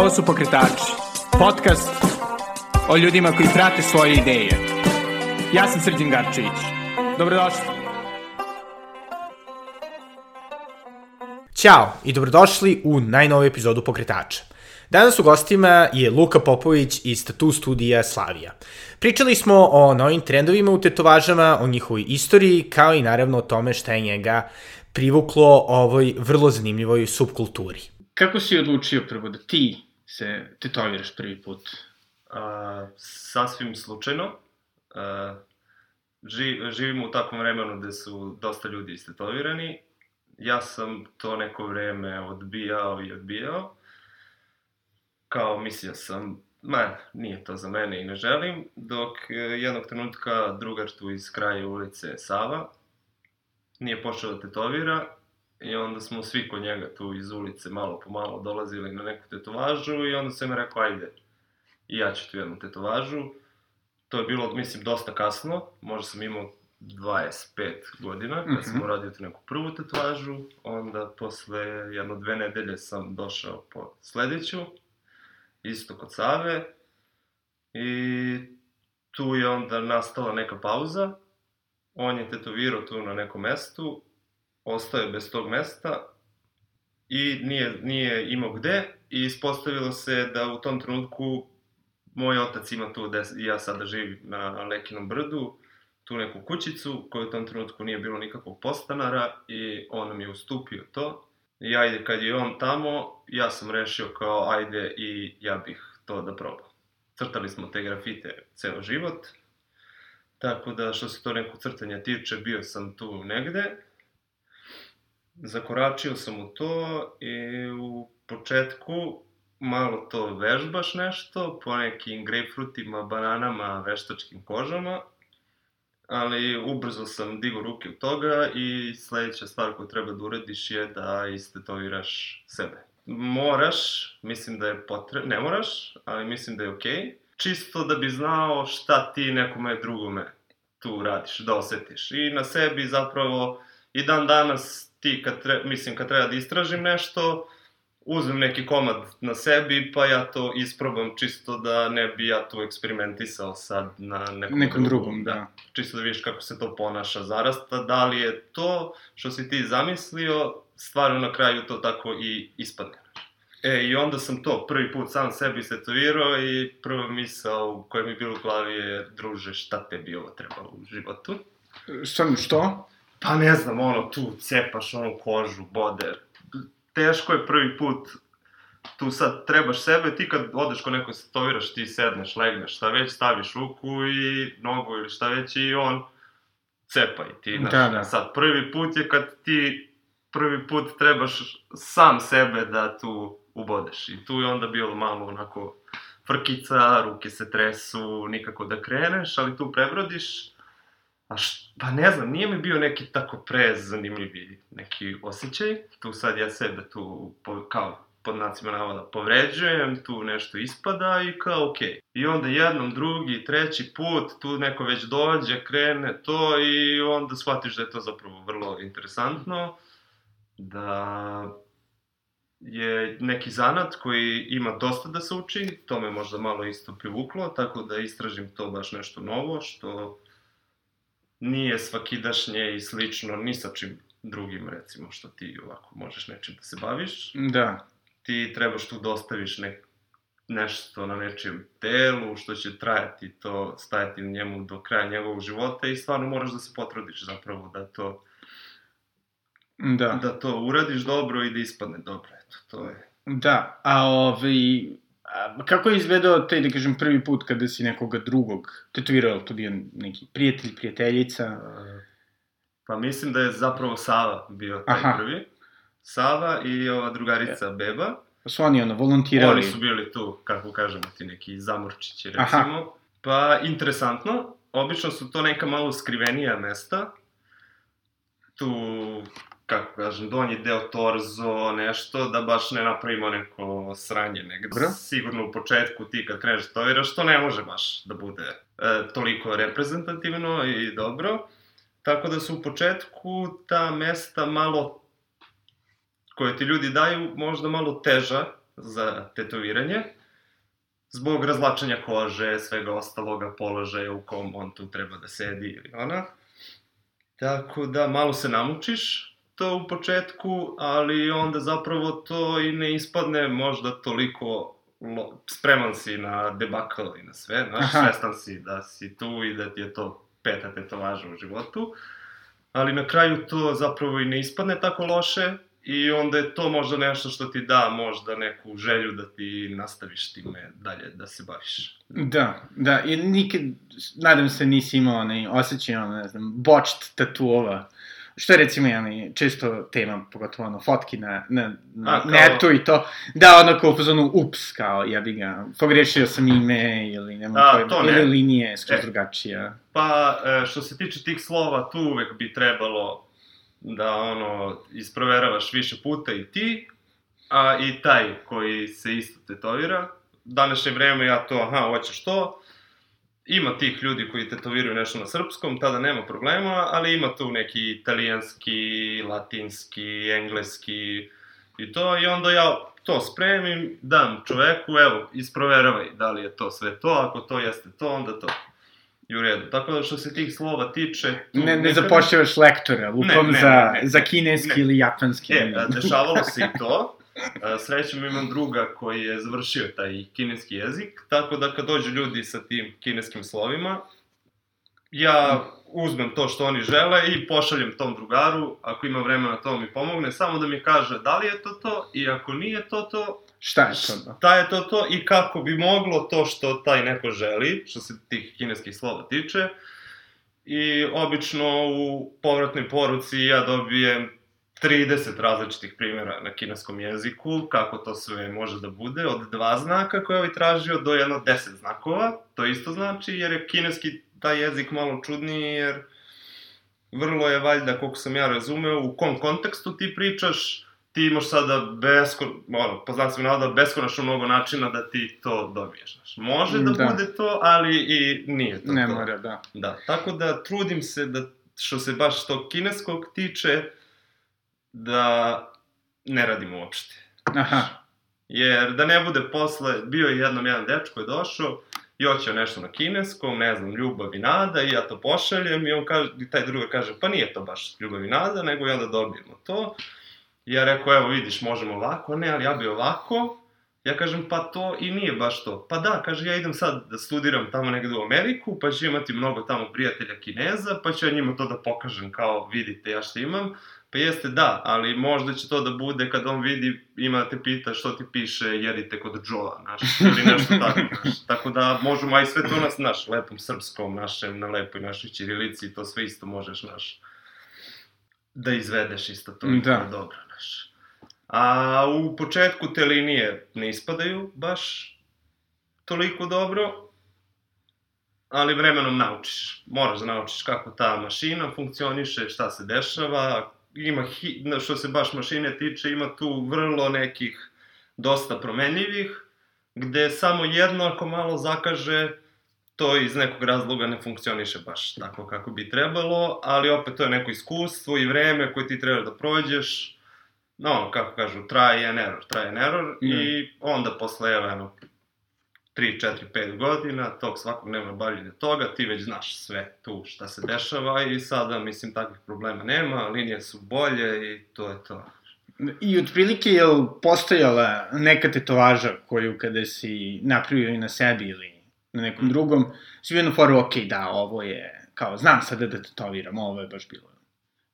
Ovo su Pokretači, podcast o ljudima koji prate svoje ideje. Ja sam Srđan Garčević. Dobrodošli. Ćao i dobrodošli u najnoviju epizodu Pokretača. Danas u gostima je Luka Popović iz Tattoo studija Slavija. Pričali smo o novim trendovima u tetovažama, o njihovoj istoriji, kao i naravno o tome šta je njega privuklo ovoj vrlo zanimljivoj subkulturi. Kako si odlučio prvo da ti se tetoviraš prvi put? A, sasvim slučajno. A, ži, živimo u takvom vremenu gde su dosta ljudi istetovirani. Ja sam to neko vreme odbijao i odbijao. Kao mislio sam, ma, nije to za mene i ne želim, dok e, jednog trenutka drugar tu iz kraja ulice Sava nije počeo da tetovira i onda smo svi kod njega tu iz ulice malo po malo dolazili na neku tetovažu i onda sam mi rekao, ajde, i ja ću tu jednu tetovažu. To je bilo, mislim, dosta kasno, možda sam imao 25 godina, kad sam Mhm. uradio tu neku prvu tetovažu, onda posle jedno dve nedelje sam došao po sledeću, isto kod Save, i tu je onda nastala neka pauza, on je tetovirao tu na nekom mestu, ostao je bez tog mesta i nije, nije imao gde i ispostavilo se da u tom trenutku moj otac ima tu gde ja sada živim na Lekinom brdu, tu neku kućicu koju u tom trenutku nije bilo nikakvog postanara i on nam je ustupio to. I ajde, kad je on tamo, ja sam rešio kao ajde i ja bih to da probam. Crtali smo te grafite ceo život, tako da što se to neko crtanja tiče, bio sam tu negde. Zakoračio sam u to i u početku malo to vežbaš nešto, po nekim grejpfrutima, bananama, veštačkim kožama, ali ubrzo sam digo ruke od toga i sledeća stvar koju treba da uradiš je da istetoviraš sebe. Moraš, mislim da je potrebno, ne moraš, ali mislim da je okej, okay, čisto da bi znao šta ti nekome drugome tu radiš, da osetiš. I na sebi zapravo i dan danas ti kad tre, mislim kad treba da istražim nešto, uzmem neki komad na sebi, pa ja to isprobam čisto da ne bi ja tu eksperimentisao sad na nekom, Nekom drugom, da. Čisto da vidiš kako se to ponaša zarasta, da li je to što si ti zamislio, stvarno na kraju to tako i ispadne. E, i onda sam to prvi put sam sebi istetovirao i prva misao koja mi je bila u glavi je, druže, šta tebi ovo treba u životu? Stvarno, što? Pa ne znam, ono, tu cepaš onu kožu, boder. Teško je prvi put, tu sad trebaš sebe, ti kad odeš kod nekog se toviraš, ti sedneš, legneš, šta već, staviš ruku i nogu ili šta već i on cepa i ti, znaš, Da, da. sad prvi put je kad ti prvi put trebaš sam sebe da tu ubodeš i tu je onda bilo malo onako frkica, ruke se tresu, nikako da kreneš, ali tu prebrodiš, A š, pa ne znam, nije mi bio neki tako prezanimljivi neki osjećaj. Tu sad ja sebe tu, po, kao pod nacima navoda, povređujem, tu nešto ispada i kao okej. Okay. I onda jednom, drugi, treći put, tu neko već dođe, krene to i onda shvatiš da je to zapravo vrlo interesantno, da je neki zanat koji ima dosta da se uči, to me možda malo isto privuklo, tako da istražim to baš nešto novo, što nije svakidašnje i slično ni sa čim drugim, recimo, što ti ovako možeš nečim da se baviš. Da. Ti trebaš tu da ostaviš nek, nešto na nečijem telu, što će trajati to, stajati na njemu do kraja njegovog života i stvarno moraš da se potrudiš zapravo da to, Da. da to uradiš dobro i da ispadne dobro, eto, to je. Da, a ovaj... A, kako je izgledao taj, da kažem, prvi put kada si nekoga drugog tetovirao, to bio neki prijatelj, prijateljica? Pa mislim da je zapravo Sava bio taj Aha. prvi. Sava i ova drugarica Beba. Pa su oni ono, volontirali? Oni su bili tu, kako kažemo, ti neki zamorčići, Aha. recimo. Pa, interesantno, obično su to neka malo skrivenija mesta. Tu, kako kažem, donji deo torzo, nešto, da baš ne napravimo neko sranje negde. Dobro. Sigurno u početku ti kad kreneš da toviraš, to ne može baš da bude e, toliko reprezentativno i dobro. Tako da su u početku ta mesta malo koje ti ljudi daju možda malo teža za tetoviranje, zbog razlačenja kože, svega ostaloga položaja u kom on tu treba da sedi ili ona. Tako da malo se namučiš to u početku, ali onda zapravo to i ne ispadne možda toliko lo, spreman si na debakl i na sve, znaš, Aha. svestan si da si tu i da ti je to peta tetovaža u životu, ali na kraju to zapravo i ne ispadne tako loše i onda je to možda nešto što ti da možda neku želju da ti nastaviš time dalje da se baviš. Da, da, i nikad, nadam se nisi imao onaj osjećaj, ono, ne znam, bočt tatuova, što je recimo onaj, često tema, pogotovo ono, fotki na, na, na A, kao- netu i to, da, ono kao u fazonu, ups, kao, ja bi ga, pogrešio sam ime, ili nemam A, pojma, to ne. ili linije skroz E. drugačija. Pa, e, što se tiče tih slova, tu uvek bi trebalo da ono, isproveravaš više puta i ti, a i taj koji se isto tetovira. Današnje vreme ja to, aha, hoćeš to, ima tih ljudi koji tetoviraju nešto na srpskom, tada nema problema, ali ima tu neki italijanski, latinski, engleski i to, i onda ja to spremim, dam čoveku, evo, isproveravaj da li je to sve to, ako to jeste to, onda to. I u redu. Tako da što se tih slova tiče... Ne, ne nekada- zapošljavaš lektora, lukom Ne, ne, za, ne, ne. za kineski Ne. ili japanski. E, dešavalo se i to. Srećem imam druga koji je završio taj kineski jezik, tako da kad dođu ljudi sa tim kineskim slovima, ja uzmem to što oni žele i pošaljem tom drugaru, ako ima vremena to mi pomogne, samo da mi kaže da li je to to i ako nije to to, Šta je to? Da? šta je to to i kako bi moglo to što taj neko želi, što se tih kineskih slova tiče. I obično u povratnoj poruci ja dobijem 30 različitih primjera na kineskom jeziku, kako to sve može da bude, od dva znaka koje ovaj tražio do jedno 10 znakova, to isto znači, jer je kineski taj jezik malo čudniji, jer vrlo je valjda, koliko sam ja razumeo, u kom kontekstu ti pričaš, ti imaš sada besko, ono, po znacima navoda, beskonačno mnogo načina da ti to dobiješ, znaš. Može da, Da. bude to, ali i nije to Ne to. mora, da. Da, tako da trudim se da, što se baš tog kineskog tiče, da ne radim uopšte. Aha. Jer da ne bude posle, bio je jednom jedan dečko je došao i hoćeo nešto na kineskom, ne znam, ljubav i nada i ja to pošaljem i on kaže, i taj drugar kaže, pa nije to baš ljubav i nada, nego i onda dobijemo to. I ja rekao, evo vidiš, možemo ovako, ne, ali ja bi ovako. Ja kažem, pa to i nije baš to. Pa da, kaže, ja idem sad da studiram tamo negde u Ameriku, pa ću imati mnogo tamo prijatelja kineza, pa ću ja njima to da pokažem kao, vidite, ja što imam. Pa jeste da, ali možda će to da bude kad on vidi, ima da te pita što ti piše, jedite kod Joa, znaš, ili nešto tako, znaš. Tako da možemo, aj sve to na naš lepom srpskom, našem, na lepoj našoj ćirilici, to sve isto možeš, naš, da izvedeš isto to Da. dobro, znaš. A u početku te linije ne ispadaju baš toliko dobro, ali vremenom naučiš. Moraš da naučiš kako ta mašina funkcioniše, šta se dešava, ima, što se baš mašine tiče, ima tu vrlo nekih dosta promenljivih, gde samo jedno ako malo zakaže, to iz nekog razloga ne funkcioniše baš tako kako bi trebalo, ali opet to je neko iskustvo i vreme koje ti treba da prođeš, no, kako kažu, try and error, try and error, Mm. i onda posle, evo, 3, 4, 5 godina, tog svakodnevno bavljenja toga, ti već znaš sve tu šta se dešava i sada, mislim, takvih problema nema, linije su bolje i to je to. I otprilike je li postojala neka tetovaža koju kada si napravio i na sebi ili na nekom Mm. drugom, si bio na foru, ok, da, ovo je, kao, znam sada da tetoviram, ovo je baš bilo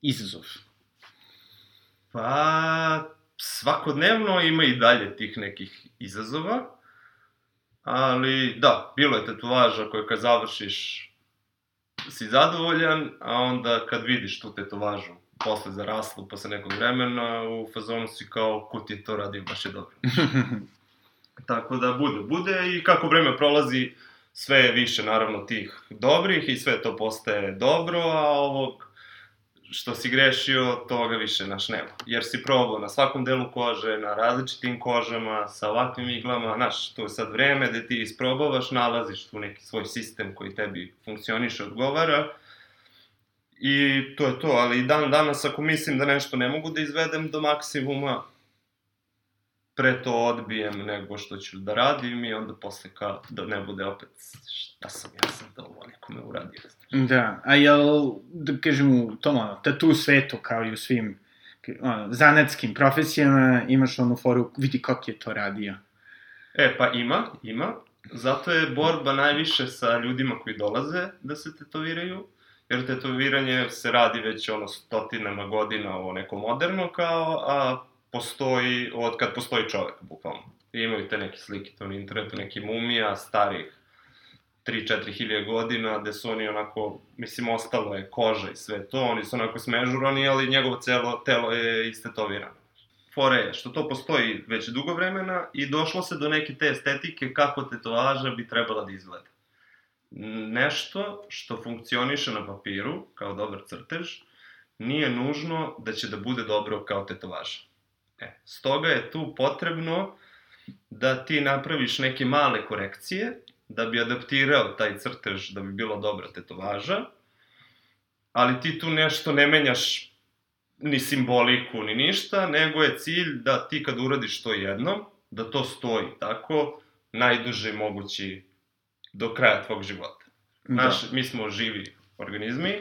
izazov. Pa, svakodnevno ima i dalje tih nekih izazova, ali da, bilo je tetovaža koja kad završiš si zadovoljan, a onda kad vidiš tu tetovažu posle zaraslu, posle nekog vremena, u fazonu si kao, ko ti je to radio, baš je dobro. Tako da bude, bude i kako vreme prolazi, sve je više naravno tih dobrih i sve to postaje dobro, a ovog što si grešio, toga više naš nema. Jer si probao na svakom delu kože, na različitim kožama, sa ovakvim iglama, znaš, to je sad vreme da ti isprobavaš, nalaziš tu neki svoj sistem koji tebi funkcioniše, odgovara. I to je to, ali dan danas ako mislim da nešto ne mogu da izvedem do maksimuma, pre to odbijem nego što ću da radim i onda posle kao da ne bude opet šta sam ja sad ovo nekome uradio. Da, a jel, da kažem, u tom ono, tatu svetu kao i u svim ono, zanatskim profesijama imaš onu foru, vidi kako je to radio. E, pa ima, ima. Zato je borba najviše sa ljudima koji dolaze da se tetoviraju, jer tetoviranje se radi već ono stotinama godina ovo neko moderno kao, a postoji od kad postoji čovek, bukvalno. I imaju te neke slike to na internetu, neki mumija starih 3-4 hilije godina, gde su oni onako, mislim, ostalo je koža i sve to, oni su onako smežurani, ali njegovo celo telo je istetovirano. Fore je što to postoji već dugo vremena i došlo se do neke te estetike kako tetovaža bi trebala da izgleda. Nešto što funkcioniše na papiru, kao dobar crtež, nije nužno da će da bude dobro kao tetovaža. E, stoga je tu potrebno da ti napraviš neke male korekcije da bi adaptirao taj crtež da bi bilo dobra tetovaža, ali ti tu nešto ne menjaš ni simboliku, ni ništa, nego je cilj da ti kad uradiš to jednom, da to stoji tako najduže mogući do kraja tvog života. Naš, da. mi smo živi organizmi,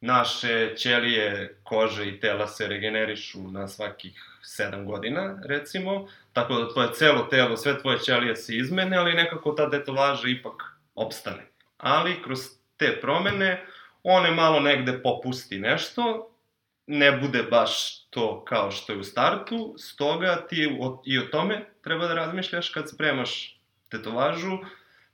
naše ćelije, kože i tela se regenerišu na svakih 7 godina, recimo, tako da tvoje celo telo, sve tvoje ćelije se izmene, ali nekako ta detovaža ipak opstane. Ali kroz te promene, one malo negde popusti nešto, ne bude baš to kao što je u startu, stoga ti i o tome treba da razmišljaš kad spremaš tetovažu,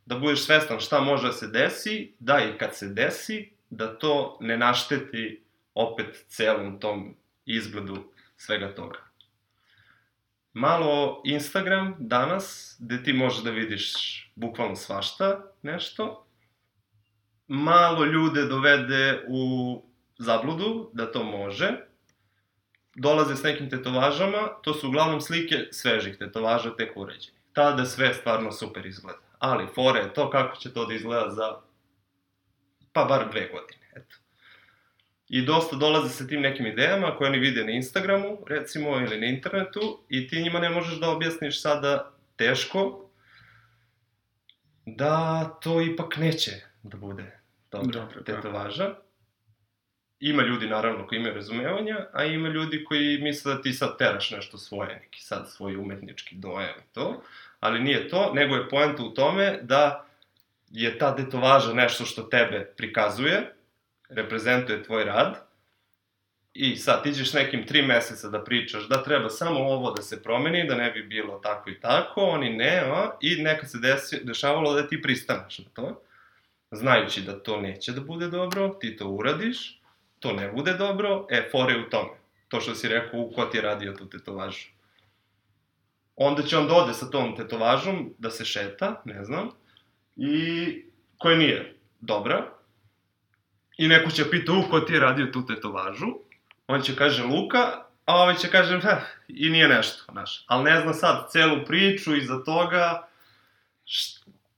da budeš svestan šta može da se desi, da i kad se desi, da to ne našteti opet celom tom izgledu svega toga. Malo Instagram danas, gde ti možeš da vidiš bukvalno svašta, nešto. Malo ljude dovede u zabludu da to može. Dolaze s nekim tetovažama, to su uglavnom slike svežih tetovaža tek uređenih. Tada sve stvarno super izgleda. Ali fore je to kako će to da izgleda za pa bar dve godine, eto. I dosta dolaze sa tim nekim idejama koje oni vide na Instagramu, recimo, ili na internetu, i ti njima ne možeš da objasniš sada teško da to ipak neće da bude dobro, dobro tetovaža. Ima ljudi, naravno, koji imaju razumevanja, a ima ljudi koji misle da ti sad teraš nešto svoje, neki sad svoj umetnički dojam i to, ali nije to, nego je poenta u tome da je ta detovaža nešto što tebe prikazuje, reprezentuje tvoj rad, i sad ti ćeš nekim tri meseca da pričaš da treba samo ovo da se promeni, da ne bi bilo tako i tako, oni ne, a, i neka se desi, dešavalo da ti pristaneš na to, znajući da to neće da bude dobro, ti to uradiš, to ne bude dobro, e, fore u tome. To što si rekao, u ko ti je radio tu tetovažu. Onda će on da ode sa tom tetovažom, da se šeta, ne znam, i koja nije dobra. I neko će pita, u, ko ti je radio tu tetovažu? On će kaže Luka, a ovaj će kaže, ha, i nije nešto, znaš. Ali ne zna sad celu priču iza toga,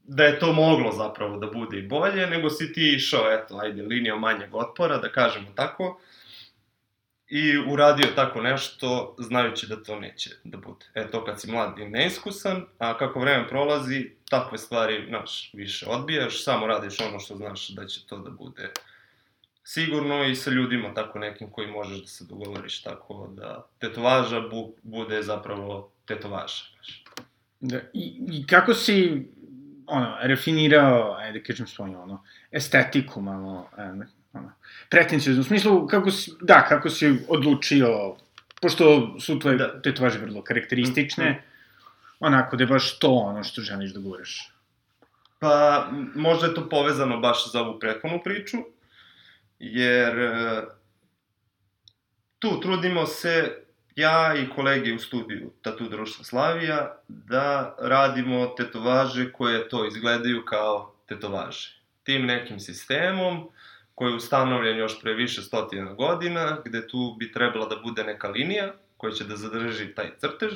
da je to moglo zapravo da bude i bolje, nego si ti išao, eto, ajde, linija manjeg otpora, da kažemo tako, i uradio tako nešto, znajući da to neće da bude. E, to kad si mlad i neiskusan, a kako vreme prolazi, takve stvari, znaš, više odbijaš, samo radiš ono što znaš da će to da bude sigurno i sa ljudima tako nekim koji možeš da se dogovoriš tako da tetovaža bu, bude zapravo tetovaža. Znaš. Da, i, I kako si ono, refinirao, ajde da kažem svoju, ono, estetiku malo, e, ono, pretencijozno, u smislu, kako si, da, kako si odlučio, pošto su tvoje da. tetovaže vrlo karakteristične, mm -hmm. Onako da je baš to ono što želiš da guraš. Pa, možda je to povezano baš za ovu prethodnu priču, jer e, tu trudimo se, ja i kolege u studiju Tatu društva Slavija, da radimo tetovaže koje to izgledaju kao tetovaže. Tim nekim sistemom, koji je ustanovljen još pre više stotina godina, gde tu bi trebala da bude neka linija koja će da zadrži taj crtež.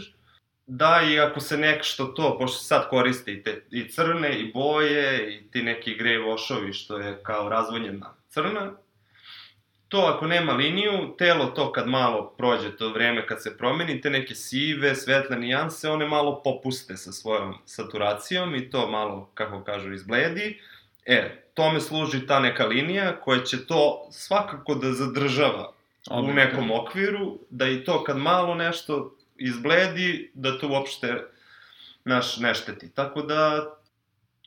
Da, i ako se nešto to, pošto se sad koriste i, te, i crne, i boje, i ti neki grej vošovi, što je kao razvonjena crna, to ako nema liniju, telo to kad malo prođe to vreme kad se promeni, te neke sive, svetle nijanse, one malo popuste sa svojom saturacijom i to malo, kako kažu, izbledi. E, tome služi ta neka linija koja će to svakako da zadržava u nekom okviru, da i to kad malo nešto izbledi, da to uopšte naš ne šteti. Tako da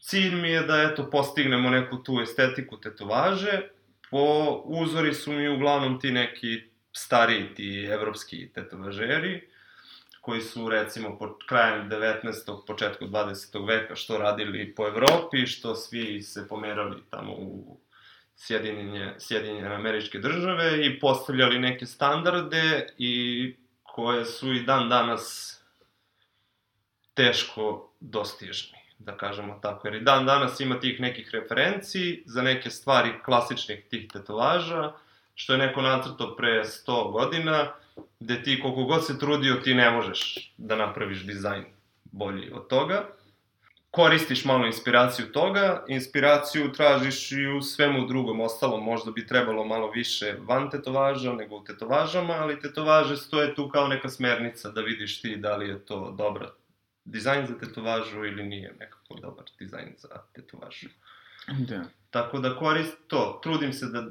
cilj mi je da eto postignemo neku tu estetiku tetovaže. Po uzori su mi uglavnom ti neki stariji ti evropski tetovažeri koji su recimo po krajem 19. početku 20. veka što radili po Evropi, što svi se pomerali tamo u Sjedinjenje, Sjedinjene američke države i postavljali neke standarde i koje su i dan danas teško dostižni, da kažemo tako. Jer i dan danas ima tih nekih referenciji za neke stvari klasičnih tih tetovaža, što je neko nacrtao pre 100 godina, gde ti koliko god se trudio ti ne možeš da napraviš dizajn bolji od toga. Koristiš malo inspiraciju toga, inspiraciju tražiš i u svemu drugom ostalom, možda bi trebalo malo više van tetovaža nego u tetovažama, ali tetovaže stoje tu kao neka smernica da vidiš ti da li je to dobra dizajn za tetovažu ili nije nekako dobar dizajn za tetovažu. Da. Tako da korist to, trudim se da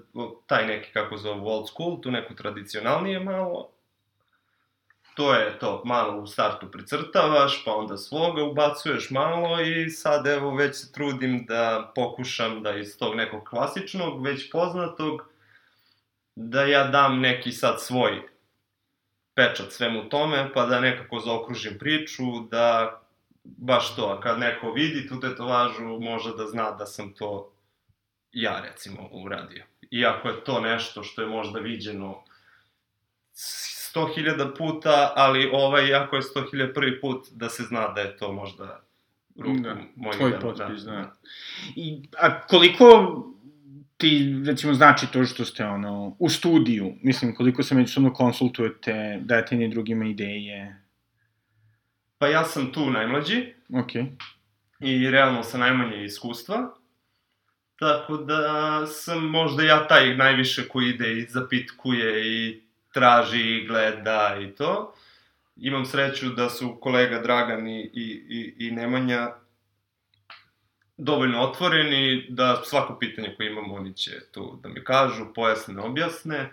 taj neki, kako zovu, old school, tu neku tradicionalnije malo, to je to, malo u startu precrtavaš, pa onda svoga ubacuješ malo i sad evo već se trudim da pokušam da iz tog nekog klasičnog, već poznatog, da ja dam neki sad svoj pečat svemu tome, pa da nekako zaokružim priču, da baš to, a kad neko vidi tu tetovažu, može da zna da sam to ja, recimo, uradio. Iako je to nešto što je možda viđeno 100.000 puta, ali ovaj, iako je 100.000 prvi put, da se zna da je to možda ruku da, moj tvoj potpis, da. da. I, a koliko ti, recimo, znači to što ste, ono, u studiju, mislim, koliko se međusobno konsultujete, dajete ni drugima ideje? Pa ja sam tu najmlađi. Ok. I realno sa najmanje iskustva. Tako da sam možda ja taj najviše koji ide i zapitkuje i traži gleda i to. Imam sreću da su kolega Dragan i, i, i, i Nemanja dovoljno otvoreni da svako pitanje koje imamo oni će tu da mi kažu, pojasne, objasne.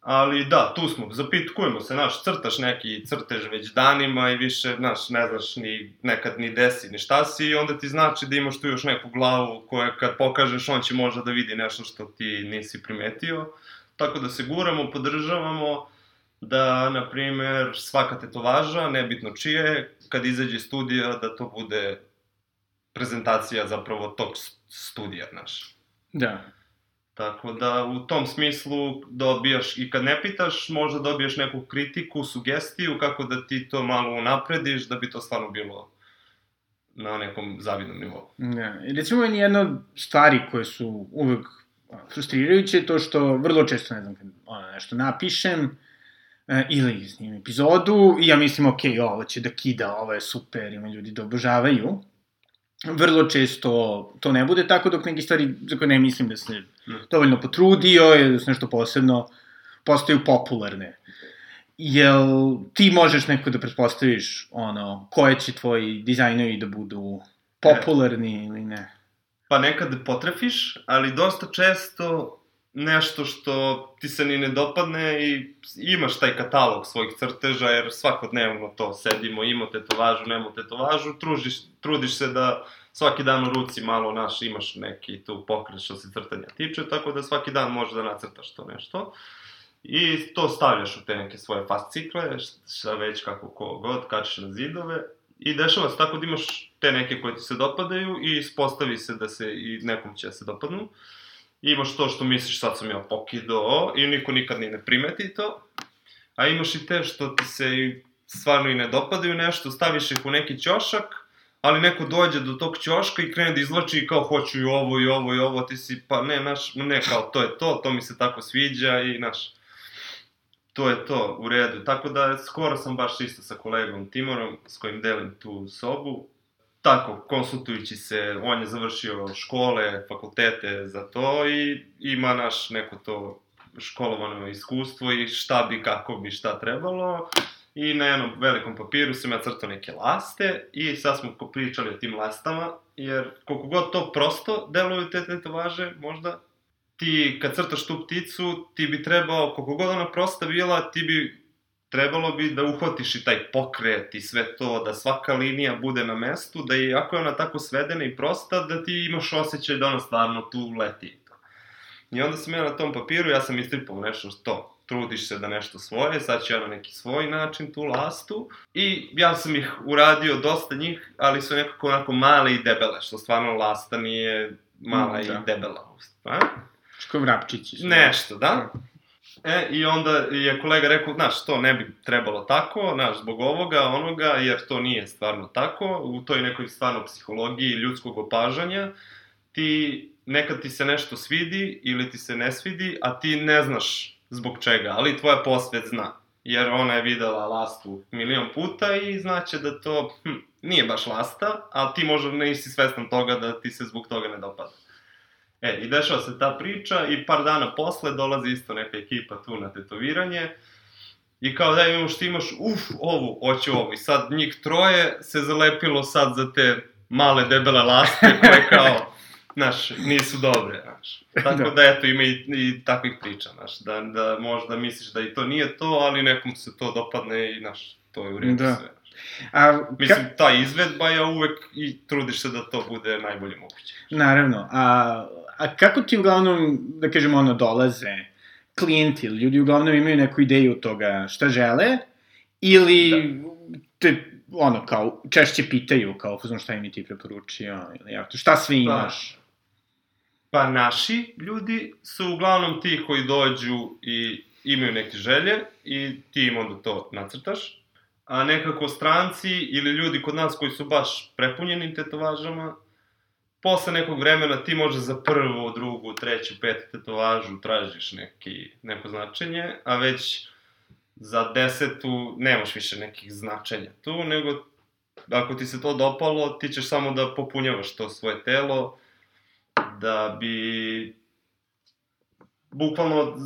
Ali da, tu smo, zapitkujemo se, znaš, crtaš neki crtež već danima i više, znaš, ne znaš ni nekad ni desi, ni šta si i onda ti znači da imaš tu još neku glavu koja kad pokažeš on će možda da vidi nešto što ti nisi primetio. Tako da se guramo, podržavamo, da, na primer, svaka tetovaža, nebitno čije, kad izađe studija, da to bude prezentacija zapravo tog studija, znaš. Da. Tako da u tom smislu dobijaš i kad ne pitaš, možda dobiješ neku kritiku, sugestiju kako da ti to malo unaprediš da bi to stvarno bilo na nekom zavidnom nivou. Da. I recimo jedna od stvari koje su uvek frustrirajuće to što vrlo često, ne znam, kad ono, nešto napišem, e, ili snimim epizodu i ja mislim, ok, ovo će da kida, ovo je super, ima ljudi da obožavaju vrlo često to ne bude tako, dok neke stvari za koje ne mislim da se dovoljno potrudio, ili da su nešto posebno, postaju popularne. Jel ti možeš neko da pretpostaviš ono, koje će tvoji dizajnovi da budu popularni ili ne? Pa nekad potrefiš, ali dosta često nešto što ti se ni ne dopadne i imaš taj katalog svojih crteža, jer svakodnevno to sedimo, imamo tetovažu, nemamo tetovažu, tružiš, trudiš se da svaki dan u ruci malo naš imaš neki tu pokret što se crtanja tiče, tako da svaki dan možeš da nacrtaš to nešto. I to stavljaš u te neke svoje fascikle, šta već kako ko god, kačiš na zidove. I dešava se tako da imaš te neke koje ti se dopadaju i ispostavi se da se i nekom će se dopadnu. I imaš to što misliš sad sam ja pokidao i niko nikad ni ne primeti to. A imaš i te što ti se stvarno i ne dopadaju nešto, staviš ih u neki ćošak, ali neko dođe do tog ćoška i krene da izvlači i kao hoću i ovo i ovo i ovo, ti si pa ne, naš, ne kao to je to, to mi se tako sviđa i naš, to je to, u redu. Tako da skoro sam baš isto sa kolegom Timorom s kojim delim tu sobu, tako, konsultujući se, on je završio škole, fakultete za to i ima naš neko to školovano iskustvo i šta bi, kako bi, šta trebalo. I na jednom velikom papiru sam ja crtao neke laste i sad smo pričali o tim lastama, jer koliko god to prosto deluju te tetovaže, možda, ti kad crtaš tu pticu, ti bi trebao, koliko god ona prosta bila, ti bi trebalo bi da uhvatiš i taj pokret i sve to, da svaka linija bude na mestu, da i ako je ona tako svedena i prosta, da ti imaš osjećaj da ona stvarno tu leti. I onda sam ja na tom papiru, ja sam istripao nešto što trudiš se da nešto svoje, sad ću ja na neki svoj način tu lastu. I ja sam ih uradio dosta njih, ali su nekako onako male i debele, što stvarno lasta nije mala mm, da. i debela. A? Što vrapčići. Nešto, da. E, i onda je kolega rekao, znaš, to ne bi trebalo tako, znaš, zbog ovoga, onoga, jer to nije stvarno tako, u toj nekoj stvarno psihologiji ljudskog opažanja, ti, nekad ti se nešto svidi ili ti se ne svidi, a ti ne znaš zbog čega, ali tvoja posvet zna. Jer ona je videla lastu milion puta i znaće da to hm, nije baš lasta, ali ti možda nisi svestan toga da ti se zbog toga ne dopada. E, i dešava se ta priča i par dana posle dolazi isto neka ekipa tu na tetoviranje i kao da imamo što imaš, uf, ovu, hoću ovu. I sad njih troje se zalepilo sad za te male debele laste koje kao, znaš, nisu dobre, znaš. Tako da, da eto, ima i, i takvih priča, znaš, da, da možda misliš da i to nije to, ali nekom se to dopadne i, znaš, to je u redu da. sve. A, Mislim, ka... ta izvedba je uvek i trudiš se da to bude najbolje moguće. Naravno. A, a kako ti uglavnom, da kažemo, ono, dolaze klijenti ili ljudi uglavnom imaju neku ideju toga šta žele ili da. te, ono, kao, češće pitaju, kao, uzmano šta im ti preporučio, ili ja, šta sve pa, imaš? Pa, pa naši ljudi su uglavnom ti koji dođu i imaju neke želje i ti im onda to nacrtaš, a nekako stranci ili ljudi kod nas koji su baš prepunjeni tetovažama, posle nekog vremena ti možda za prvu, drugu, treću, petu tetovažu tražiš neki, neko značenje, a već za desetu nemaš više nekih značenja tu, nego ako ti se to dopalo, ti ćeš samo da popunjavaš to svoje telo, da bi bukvalno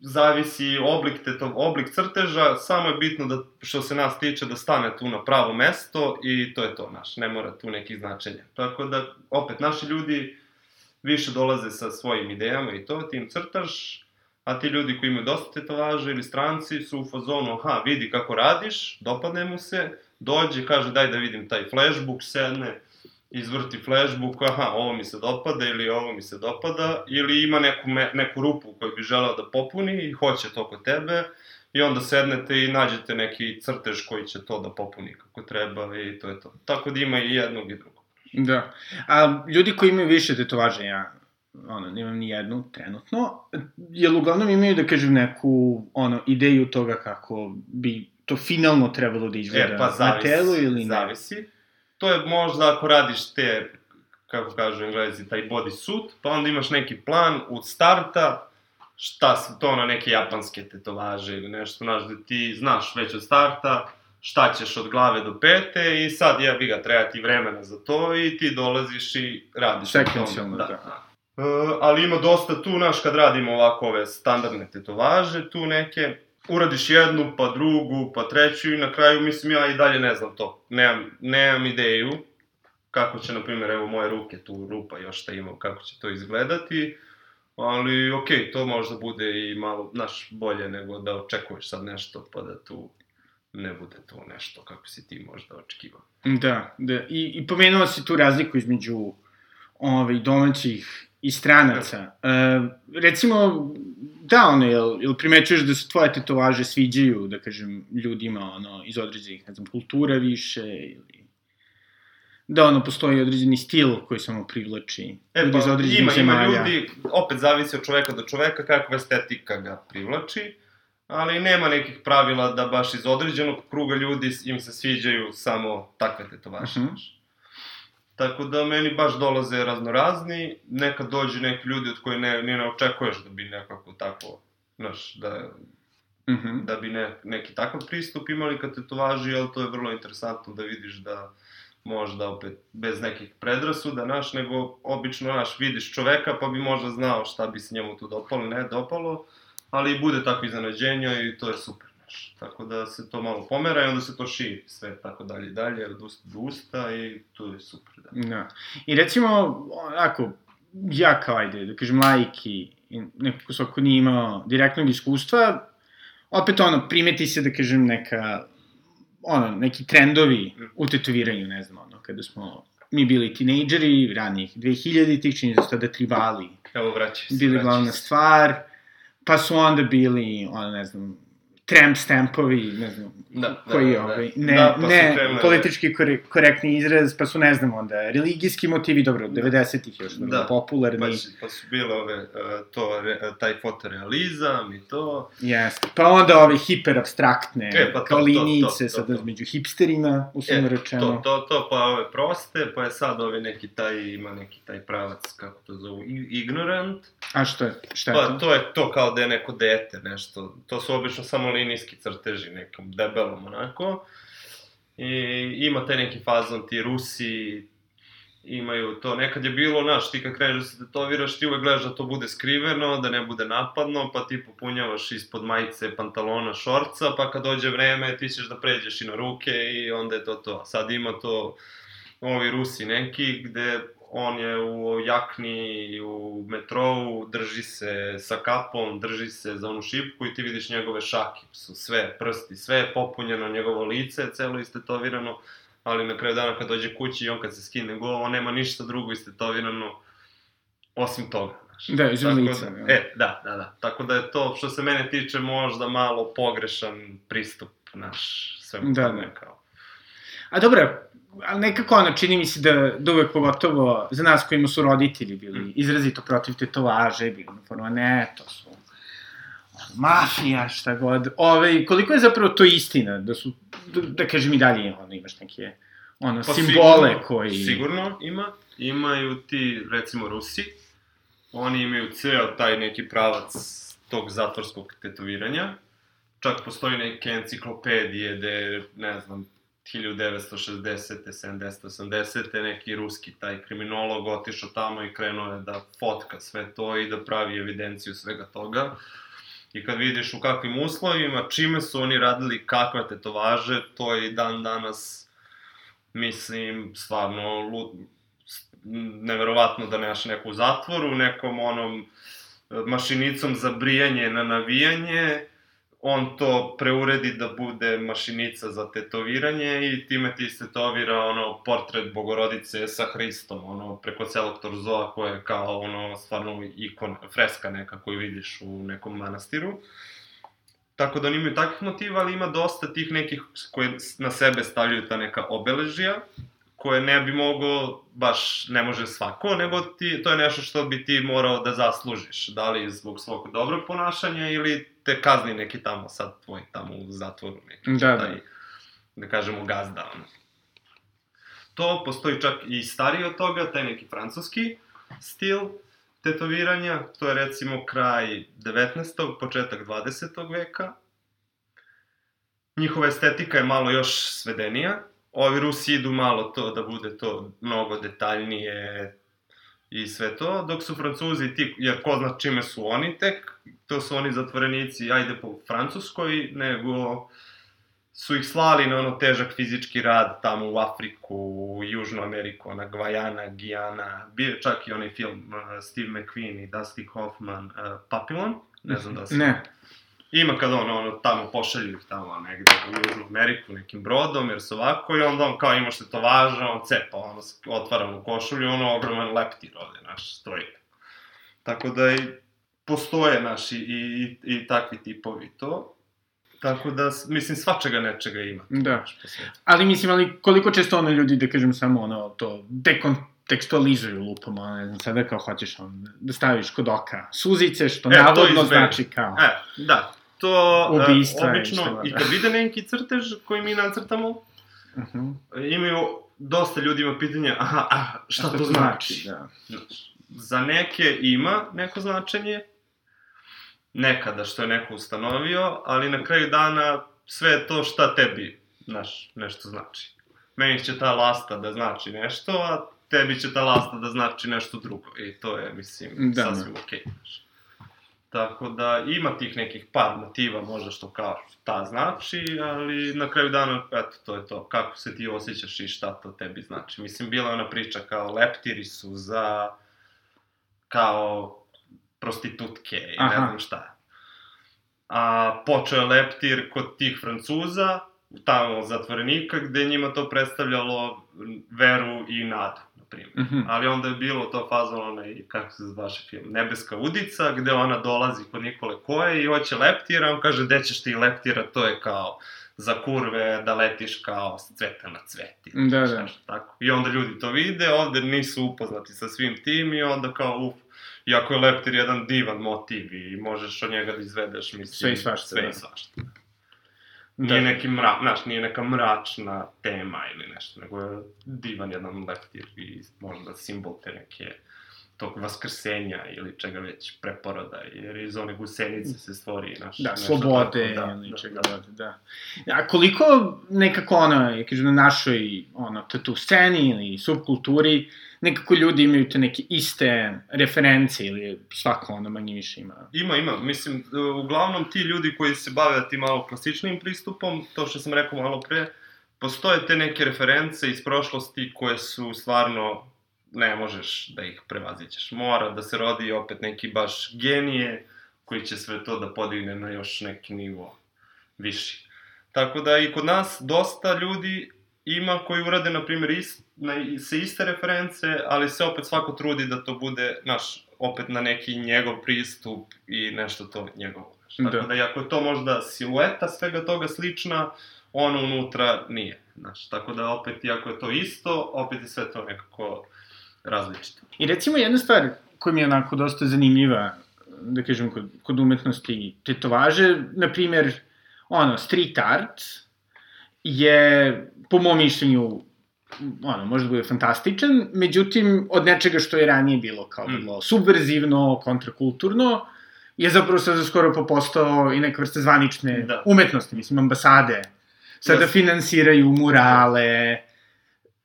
zavisi oblik, teto, oblik crteža, samo je bitno da, što se nas tiče, da stane tu na pravo mesto i to je to, naš, ne mora tu nekih značenja. Tako da, opet, naši ljudi više dolaze sa svojim idejama i to, ti im crtaš, a ti ljudi koji imaju dosta tetovaže ili stranci su u fazonu, aha, vidi kako radiš, dopadne mu se, dođe, kaže daj da vidim taj flashbook, sedne, izvrti flashbook, aha, ovo mi se dopada ili ovo mi se dopada, ili ima neku, me, neku rupu koju bi želeo da popuni i hoće to kod tebe, i onda sednete i nađete neki crtež koji će to da popuni kako treba i to je to. Tako da ima i jednog i drugog. Da. A ljudi koji imaju više tetovaže, ja ono, nemam ni jednu trenutno, jel uglavnom imaju, da kažem, neku ono, ideju toga kako bi to finalno trebalo da izgleda e, pa, zavisi, na telu ili ne? Zavisi to je možda ako radiš te, kako kažu englezi, taj body suit, pa onda imaš neki plan od starta, šta se to na neke japanske tetovaže ili nešto, znaš, da ti znaš već od starta šta ćeš od glave do pete i sad ja bi ga treba ti vremena za to i ti dolaziš i radiš Sekvencijalno, da. da. Uh, ali ima dosta tu, naš, kad radimo ovako ove standardne tetovaže, tu neke, uradiš jednu, pa drugu, pa treću i na kraju, mislim, ja i dalje ne znam to. Nemam, nemam ideju kako će, na primjer, evo moje ruke, tu rupa još šta imam, kako će to izgledati. Ali, okej, okay, to možda bude i malo, naš, bolje nego da očekuješ sad nešto, pa da tu ne bude to nešto kako si ti možda očekivao. Da, da. I, i pomenuo si tu razliku između ovaj, domaćih i stranaca. E, recimo, da, ono, jel, jel primećuješ da se tvoje tetovaže sviđaju, da kažem, ljudima, ono, iz određenih, ne znam, kultura više, ili da ono postoji određeni stil koji samo privlači e, pa, iz određenih ima, zemalja. Ima ljudi, opet zavisi od čoveka do čoveka kakva estetika ga privlači, ali nema nekih pravila da baš iz određenog kruga ljudi im se sviđaju samo takve tetovaže. Uh mhm. -huh. Tako da meni baš dolaze raznorazni, nekad dođe neki ljudi od koji ne, ne, ne očekuješ da bi nekako tako, znaš, da, mm -hmm. da bi ne, neki takav pristup imali kad te to važi, ali to je vrlo interesantno da vidiš da možda opet bez nekih predrasuda, naš, nego obično, naš, vidiš čoveka pa bi možda znao šta bi se njemu tu dopalo, ne dopalo, ali bude takvo iznenađenja i to je super. Znaš. Tako da se to malo pomera i onda se to širi sve tako dalje i dalje, od usta do usta i to je super, da. Da. I recimo, onako, ja kao, ajde, da kažem, laik i i neko ko svako nije imao direktnog iskustva, opet ono, primeti se, da kažem, neka, ono, neki trendovi u tetoviranju, ne znam, ono, kada smo mi bili tinejdžeri, ranih 2000-ih, čini se da tribali Evo, vraćaj se. bili glavna se. stvar, pa su onda bili, ono, ne znam, tramp stampovi, ne znam, Da, da, koji je da, da. ovaj, ne, Da, pa ne krenule- politički kore, korektni izraz, pa su, ne znam, onda, religijski motivi, dobro, 90-ih još, Da. popularni, Pa, su- pa su bile ove, uh, to, re, taj fotorealizam i to. Jeste. Pa onda ove hiperabstraktne, E, pa to, kao to, to, to, sad to. među hipsterima, uslovno E, rečeno. To, to, to, pa ove proste, pa je sad ove neki taj, ima neki taj pravac, kako to zovu, ignorant. A što je, šta je Pa to? to je to kao da je neko dete, nešto. To su obično samo linijski crteži, nekom debelom onako. I ima taj neki fazon, ti Rusi imaju to. Nekad je bilo, znaš, ti kad kreneš da se tetoviraš, ti uvek gledaš da to bude skriveno, da ne bude napadno, pa ti popunjavaš ispod majice, pantalona, šorca, pa kad dođe vreme ti ćeš da pređeš i na ruke i onda je to to. Sad ima to ovi Rusi neki, gde on je u jakni, u metrou, drži se sa kapom, drži se za onu šipku i ti vidiš njegove šake, su sve prsti, sve je popunjeno, njegovo lice je celo istetovirano, ali na kraju dana kad dođe kući i on kad se skine go, on nema ništa drugo istetovirano osim toga. znaš. Da, iz lica, Da, e, da, da, da. Tako da je to, što se mene tiče, možda malo pogrešan pristup naš svemu Da, tome, da. kao. A dobro, ali nekako ono, čini mi se da, da uvek pogotovo za nas kojima su roditelji bili Mm. izrazito protiv tetovaže, bili forma, ne, to su mafija, šta god. Ove, koliko je zapravo to istina, da su, da, da kažem i dalje, ono, imaš neke, ono, Pa simbole sigurno, koji... Sigurno ima. Imaju ti, recimo, Rusi. Oni imaju ceo taj neki pravac tog zatvorskog tetoviranja. Čak postoji neke enciklopedije gde, ne znam, 1960. 70. 80. neki ruski taj kriminolog otišao tamo i krenuo je da fotka sve to i da pravi evidenciju svega toga. I kad vidiš u kakvim uslovima, čime su oni radili, kakve tetovaže, to je dan danas mislim, stvarno, lud, neverovatno da nemaš neku zatvoru, nekom onom e, mašinicom za brijanje na navijanje, on to preuredi da bude mašinica za tetoviranje i time ti istetovira ono portret bogorodice sa Hristom, ono preko celog torzoa koje je kao ono stvarno ikon, freska neka koju vidiš u nekom manastiru. Tako da oni imaju takvih motiva, ali ima dosta tih nekih koje na sebe stavljaju ta neka obeležija, koje ne bi mogo, baš ne može svako, nego ti, to je nešto što bi ti morao da zaslužiš, da li zbog svog dobrog ponašanja ili te kazni neki tamo sad tvoj tamo u zatvoru neki Da, da. taj, da kažemo gazda ono. To postoji čak i stariji od toga, taj neki francuski stil tetoviranja, to je recimo kraj 19. početak 20. veka. Njihova estetika je malo još svedenija. Ovi Rusi idu malo to da bude to mnogo detaljnije i sve to, dok su Francuzi ti, jer ko zna čime su oni tek, to su oni zatvorenici, ajde po Francuskoj, nego su ih slali na ono težak fizički rad tamo u Afriku, u Južnu Ameriku, na Gvajana, Gijana, bio čak i onaj film uh, Steve McQueen i Dusty Hoffman, uh, Papillon, ne znam da se... Ne. Ima kad on, ono, tamo pošalju ih tamo negde u Južnu Ameriku nekim brodom, jer su ovako, i onda on kao ima što to važno, on cepa, ono, otvara mu košulju, ono, ogroman leptir ovde, naš, stoji. Tako da i postoje, naši, i, i, i takvi tipovi to. Tako da, mislim, svačega nečega ima. Da. Ali mislim, ali koliko često ono ljudi, da kažem, samo ono, to dekontekstualizuju lupom, ono, ne znam, sada kao hoćeš on, da staviš kod oka suzice, što E, navodno znači kao... E, da, to Ubistva šta obično, i kad vide neki crtež koji mi nacrtamo, Uh -huh. imaju, dosta ljudi ima pitanja, aha, a, šta, to znači? Da. Znaš, za neke ima neko značenje, nekada što je neko ustanovio, ali na kraju dana sve to šta tebi, znaš, nešto znači. Meni će ta lasta da znači nešto, a tebi će ta lasta da znači nešto drugo. I to je, mislim, Da, sasvim okej. znaš. Tako da ima tih nekih par motiva možda što kao šta znači, ali na kraju dana, eto, to je to. Kako se ti osjećaš i šta to tebi znači. Mislim, bila je ona priča kao leptiri su za kao prostitutke i ne Aha. znam šta. A počeo je leptir kod tih Francuza, tamo zatvorenika, gde njima to predstavljalo veru i nadu, primjer. Mhm. Ali onda je bilo to fazon onaj, kako se zvaše film, Nebeska udica, gde ona dolazi kod Nikole Koje i hoće leptira, on kaže, gde ćeš ti leptira, to je kao za kurve da letiš kao s cveta na cveti. Da, da. nešto Tako. I onda ljudi to vide, ovde nisu upoznati sa svim tim i onda kao, uf, iako je leptir jedan divan motiv i možeš od njega da izvedeš, mislim, Sve i svašta, Sve da. i svašta. Nije neki mra, znaš, nije neka mračna tema ili nešto, nego je divan jedan leptir i možda simbol te neke tog vaskrsenja ili čega već preporoda, jer iz one gusenice se stvori, znaš, Da, nešto slobode tako, ili čega god, da. A koliko nekako ono, ja kažem, na našoj ono, tatu sceni ili subkulturi, nekako ljudi imaju te neke iste reference ili svako ono manje više ima. Ima, ima. Mislim, uglavnom ti ljudi koji se bave tim malo klasičnim pristupom, to što sam rekao malo pre, postoje te neke reference iz prošlosti koje su stvarno, ne možeš da ih prevazićeš. Mora da se rodi opet neki baš genije koji će sve to da podigne na još neki nivo viši. Tako da i kod nas dosta ljudi ima koji urade, na primjer, ist, na, se iste reference, ali se opet svako trudi da to bude, naš, opet na neki njegov pristup i nešto to njegovo. Znaš. Tako Da. da. da, iako je to možda silueta svega toga slična, ono unutra nije. Znaš, tako da opet, iako je to isto, opet je sve to nekako različito. I recimo jedna stvar koja mi je onako dosta zanimljiva, da kažem, kod, kod umetnosti tetovaže, na primjer, ono, street art je, po mom mišljenju, ono, možda bude fantastičan, međutim, od nečega što je ranije bilo kao Mm. bilo subverzivno, kontrakulturno, je zapravo sada skoro popostao i neka vrsta zvanične Da. umetnosti, mislim, ambasade, sada Jeste. finansiraju murale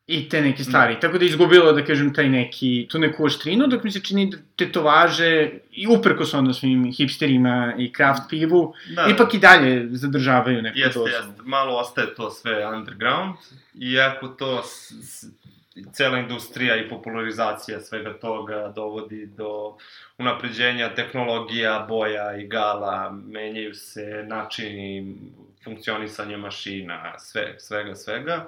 i te neke stvari. Tako da izgubilo, da kažem, taj neki, tu neku oštrinu, dok mi se čini da tetovaže, i uprkos ono svim hipsterima i craft pivu, Da, ipak i dalje zadržavaju neku Jeste, dozu. jeste. Malo ostaje to sve underground, iako to s, s, cela industrija i popularizacija svega toga dovodi do unapređenja tehnologija, boja i gala, menjaju se načini funkcionisanja mašina, sve, svega, svega.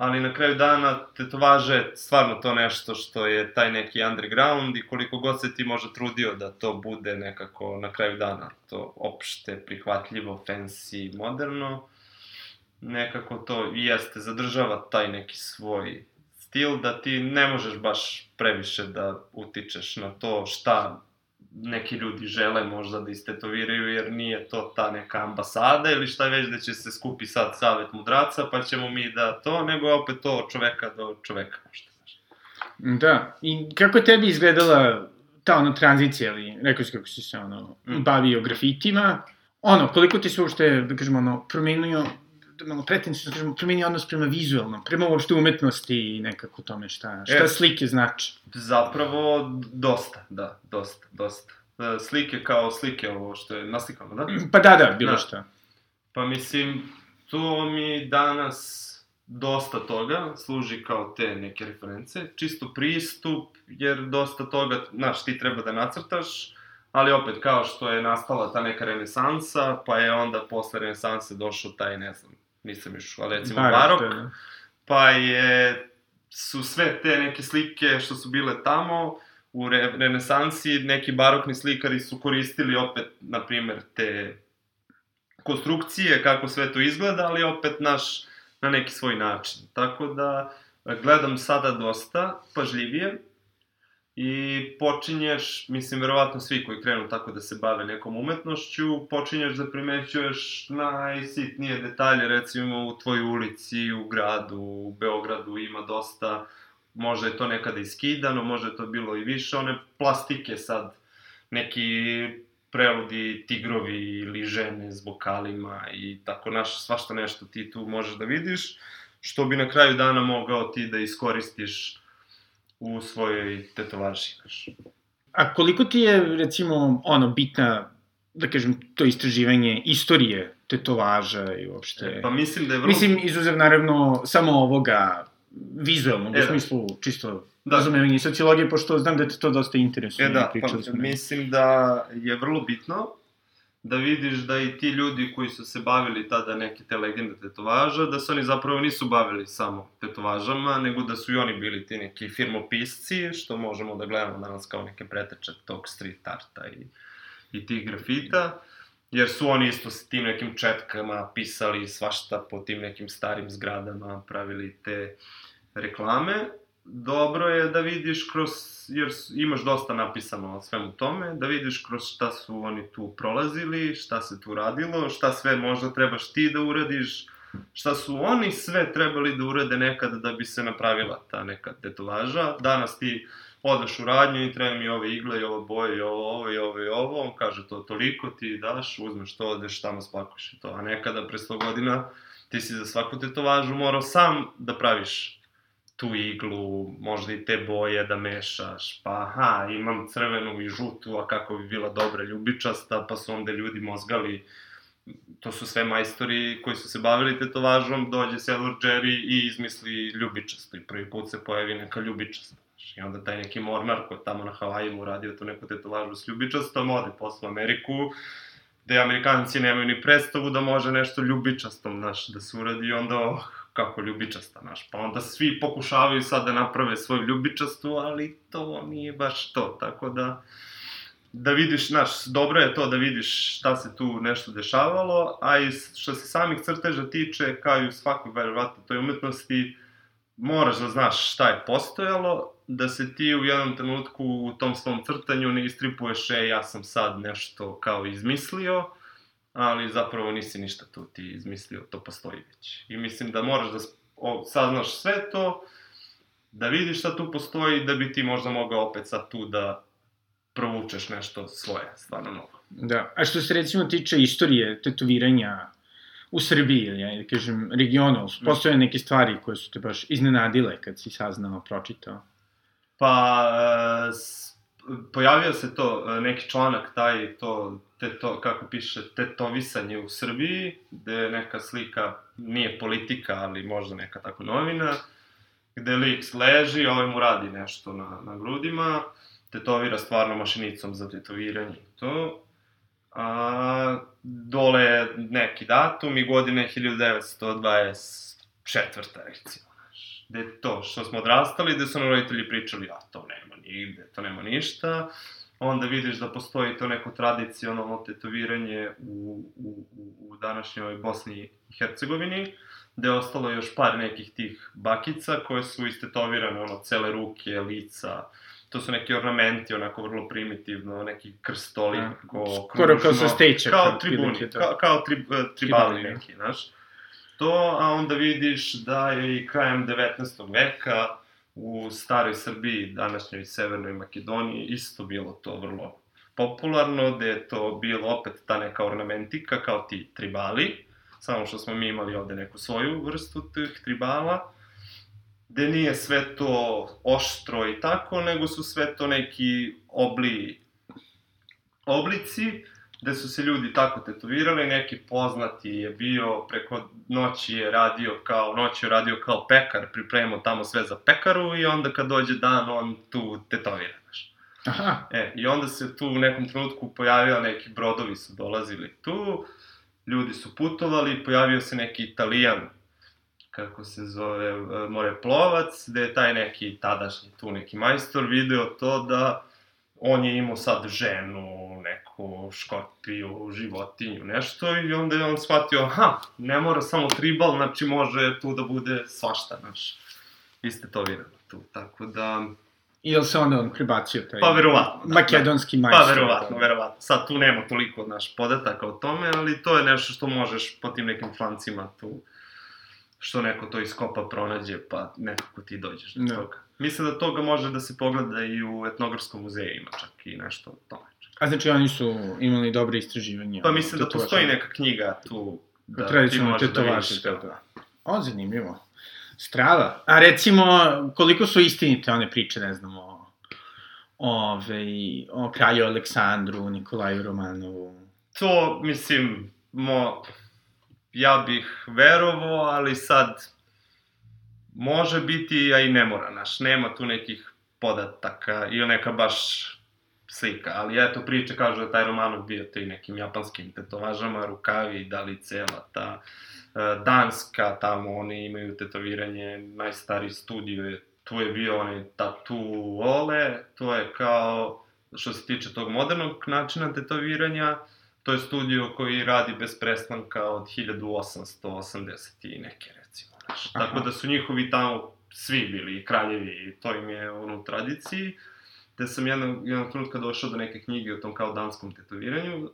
Ali na kraju dana tetovaža je stvarno to nešto što je taj neki underground i koliko god se ti može trudio da to bude nekako na kraju dana to opšte prihvatljivo, fancy, moderno, nekako to jeste, zadržava taj neki svoj stil da ti ne možeš baš previše da utičeš na to šta neki ljudi žele možda da istetoviraju, jer nije to ta neka ambasada ili šta već da će se skupi sad savet mudraca, pa ćemo mi da to, nego je opet to od čoveka do čoveka možda. Da, i kako je tebi izgledala ta ono tranzicija, ili rekao si kako si se ono, Mm. bavio grafitima, ono, koliko ti se uopšte, da kažemo, ono, promenio, malo pretencijno, da kažemo, promenio odnos prema vizualnom, prema uopšte umetnosti i nekako tome šta, šta E. slike znači. Zapravo, dosta, da, dosta, dosta. E, Slike kao slike, ovo što je naslikano, da? Pa da, da, bilo Da. šta. Pa mislim, to mi danas dosta toga služi kao te neke reference, čisto pristup, jer dosta toga, znaš, ti treba da nacrtaš, ali opet kao što je nastala ta neka renesansa, pa je onda posle renesanse došao taj, ne znam, nisam još, ali recimo barok, da, da. pa je, su sve te neke slike što su bile tamo, u re, renesansi neki barokni slikari su koristili opet, na primer, te konstrukcije, kako sve to izgleda, ali opet naš, na neki svoj način. Tako da, gledam sada dosta pažljivije i počinješ, mislim, verovatno svi koji krenu tako da se bave nekom umetnošću, počinješ da primećuješ najsitnije detalje, recimo u tvojoj ulici, u gradu, u Beogradu ima dosta, možda je to nekada iskidano, možda je to bilo i više, one plastike sad, neki preludi tigrovi ili žene s bokalima i tako naš, svašta nešto ti tu možeš da vidiš, što bi na kraju dana mogao ti da iskoristiš u svojoj tetovaži. A koliko ti je, recimo, ono, bitna, da kažem, to istraživanje istorije tetovaža i uopšte... Pa mislim da je vrlo... Mislim, izuzev, naravno, samo ovoga vizualnog, E, u da. smislu čisto Da. da. razumevanje sociologije, pošto znam da te to dosta interesuje. E da, pa smo. mislim da je vrlo bitno da vidiš da i ti ljudi koji su se bavili tada neke te legende tetovaža, da se oni zapravo nisu bavili samo tetovažama, nego da su i oni bili ti neki firmopisci, što možemo da gledamo danas kao neke preteče tog street arta i, i tih grafita, jer su oni isto s tim nekim četkama pisali svašta po tim nekim starim zgradama, pravili te reklame. Dobro je da vidiš kroz, jer imaš dosta napisano o svemu tome, da vidiš kroz šta su oni tu prolazili, šta se tu radilo, šta sve možda trebaš ti da uradiš, šta su oni sve trebali da urade nekada da bi se napravila ta neka tetovaža. Danas ti odeš u radnju i treba mi ove igle i ovo boje i ovo, ovo i ovo i ovo, on kaže to toliko, ti daš, uzmeš to, odeš tamo spakoš i to. A nekada pre 100 godina ti si za svaku tetovažu morao sam da praviš tu iglu, možda i te boje da mešaš, pa aha, imam crvenu i žutu, a kako bi bila dobra ljubičasta, pa su onda ljudi mozgali, to su sve majstori koji su se bavili tetovažom, dođe Sailor Jerry i izmisli ljubičasto i prvi put se pojavi neka ljubičasta. I onda taj neki mornar koji tamo na Havajima uradio tu neku tetovažu s ljubičastom, ode posle Ameriku, gde Amerikanci nemaju ni predstavu da može nešto ljubičastom, znaš, da se uradi i onda, oh, kako ljubičasta, znaš, pa onda svi pokušavaju sad da naprave svoju ljubičastu, ali to nije baš to, tako da, da vidiš, znaš, dobro je to da vidiš šta se tu nešto dešavalo, a i što se samih crteža tiče, kao i u svakoj verovatno toj umetnosti, moraš da znaš šta je postojalo, da se ti u jednom trenutku u tom svom crtanju ne istripuješ, e, ja sam sad nešto kao izmislio, ali zapravo nisi ništa tu ti izmislio, to postoji već. I mislim da moraš da saznaš sve to, da vidiš šta tu postoji, da bi ti možda mogao opet sad tu da provučeš nešto svoje, stvarno novo. Da. A što se recimo tiče istorije tetoviranja u Srbiji, ili ja da kažem, regionu, Mm. postoje neke stvari koje su te baš iznenadile kad si saznao, pročitao? Pa, e, pojavio se to, e, neki članak taj, to, teto, kako piše, tetovisanje u Srbiji, gde neka slika, nije politika, ali možda neka tako novina, gde lik leži, ovaj mu radi nešto na, na grudima, tetovira stvarno mašinicom za tetoviranje to. A, dole je neki datum i godine 1924. recimo. Gde to što smo odrastali, gde su nam roditelji pričali, a to nema nigde, to nema ništa. Onda vidiš da postoji to neko tradicionalno tetoviranje u, u, u, današnjoj Bosni i Hercegovini, gde je ostalo još par nekih tih bakica koje su istetovirane, ono, cele ruke, lica, to su neki ornamenti, onako vrlo primitivno, neki krstoli, A, ko, skoro kao sa steća, Kao tribuni, kao, kao tri, tribali Tribali, da. neki, znaš. To, a onda vidiš da je i krajem 19. veka u staroj Srbiji, današnjoj Severnoj Makedoniji, isto bilo to vrlo popularno, gde je to bilo opet ta neka ornamentika, kao ti tribali, samo što smo mi imali ovde neku svoju vrstu tih tribala, gde nije sve to oštro i tako, nego su sve to neki obli, oblici, gde su se ljudi tako tetovirali, neki poznati je bio, preko noći je radio kao, noći je radio kao pekar, pripremao tamo sve za pekaru i onda kad dođe dan, on tu tetovira, znaš. Aha, E, i onda se tu u nekom trenutku pojavio neki brodovi su dolazili tu, ljudi su putovali, pojavio se neki italijan, kako se zove, e, moreplovac, gde je taj neki tadašnji tu neki majstor video to da on je imao sad ženu, neku škorpiju, životinju, nešto, i onda je on shvatio, aha, ne mora samo tribal, znači može tu da bude svašta, znaš, istetovirano tu, tako da... i jel se onda on prebacio taj Pa verovatno, da, makedonski majstor? Pa verovatno, verovatno. Sad tu nema toliko naš podataka o tome, ali to je nešto što možeš po tim nekim flancima tu što neko to iskopa, pronađe, pa nekako ti dođeš do Da. toga. Mislim da toga može da se pogleda i u etnografskom muzeju, ima čak i nešto o tome. A znači oni su imali dobre istraživanja? Pa mislim da postoji neka knjiga tu da ti možeš da vidiš. da, da. O, zanimljivo. Strava. A recimo, koliko su istinite one priče, ne znam, o, ove, o kralju Aleksandru, Nikolaju Romanovu. To, mislim, mo, ja bih verovao, ali sad može biti, a i ne mora, naš, nema tu nekih podataka ili neka baš slika, ali eto priče kažu da taj Romanov bio te nekim japanskim tetovažama, rukavi, da li cela ta uh, Danska, tamo oni imaju tetoviranje, najstariji studio je, tu je bio onaj Tattoo Ole, to je kao, što se tiče tog modernog načina tetoviranja, to je studio koji radi bez prestanka od 1880 i neke, recimo, znaš. Tako da su njihovi tamo svi bili kraljevi i to im je ono u tradiciji. Te sam jednog, jednog trenutka došao do neke knjige o tom kao danskom tetoviranju,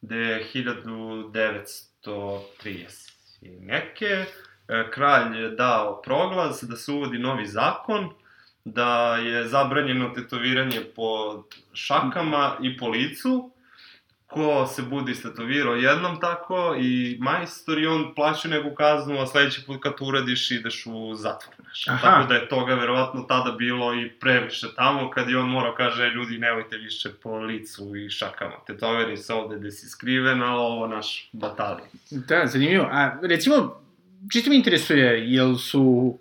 gde je 1930 i neke, e, kralj je dao proglas da se uvodi novi zakon, da je zabranjeno tetoviranje po šakama i po licu, ko se bude istetovirao jednom tako i majstor i on plaća neku kaznu, a sledeći put kad to uradiš ideš u zatvor. Znaš. Tako da je toga verovatno tada bilo i previše tamo, kad je on morao kaže ljudi nemojte više po licu i šakama. Tetoveri se ovde gde si skriven, a ovo naš batalij. Da, zanimljivo. A recimo, čisto mi interesuje, jel su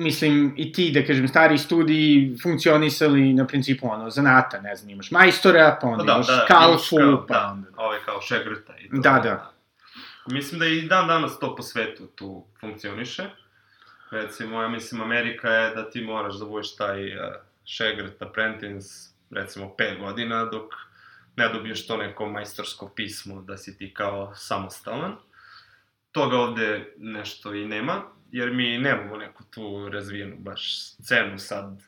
mislim, i ti, da kažem, stari studiji funkcionisali na principu, ono, zanata, ne znam, imaš majstora, pa onda pa da, imaš da, kalfu, kao, pa da, onda... Ove kao šegrta i to. Da, da. Mislim da i dan danas to po svetu tu funkcioniše. Recimo, ja mislim, Amerika je da ti moraš da budeš taj uh, šegrt apprentice, recimo, 5 godina, dok ne dobiješ to neko majstorsko pismo da si ti kao samostalan. Toga ovde nešto i nema, jer mi nemamo neku tu razvijenu baš scenu sad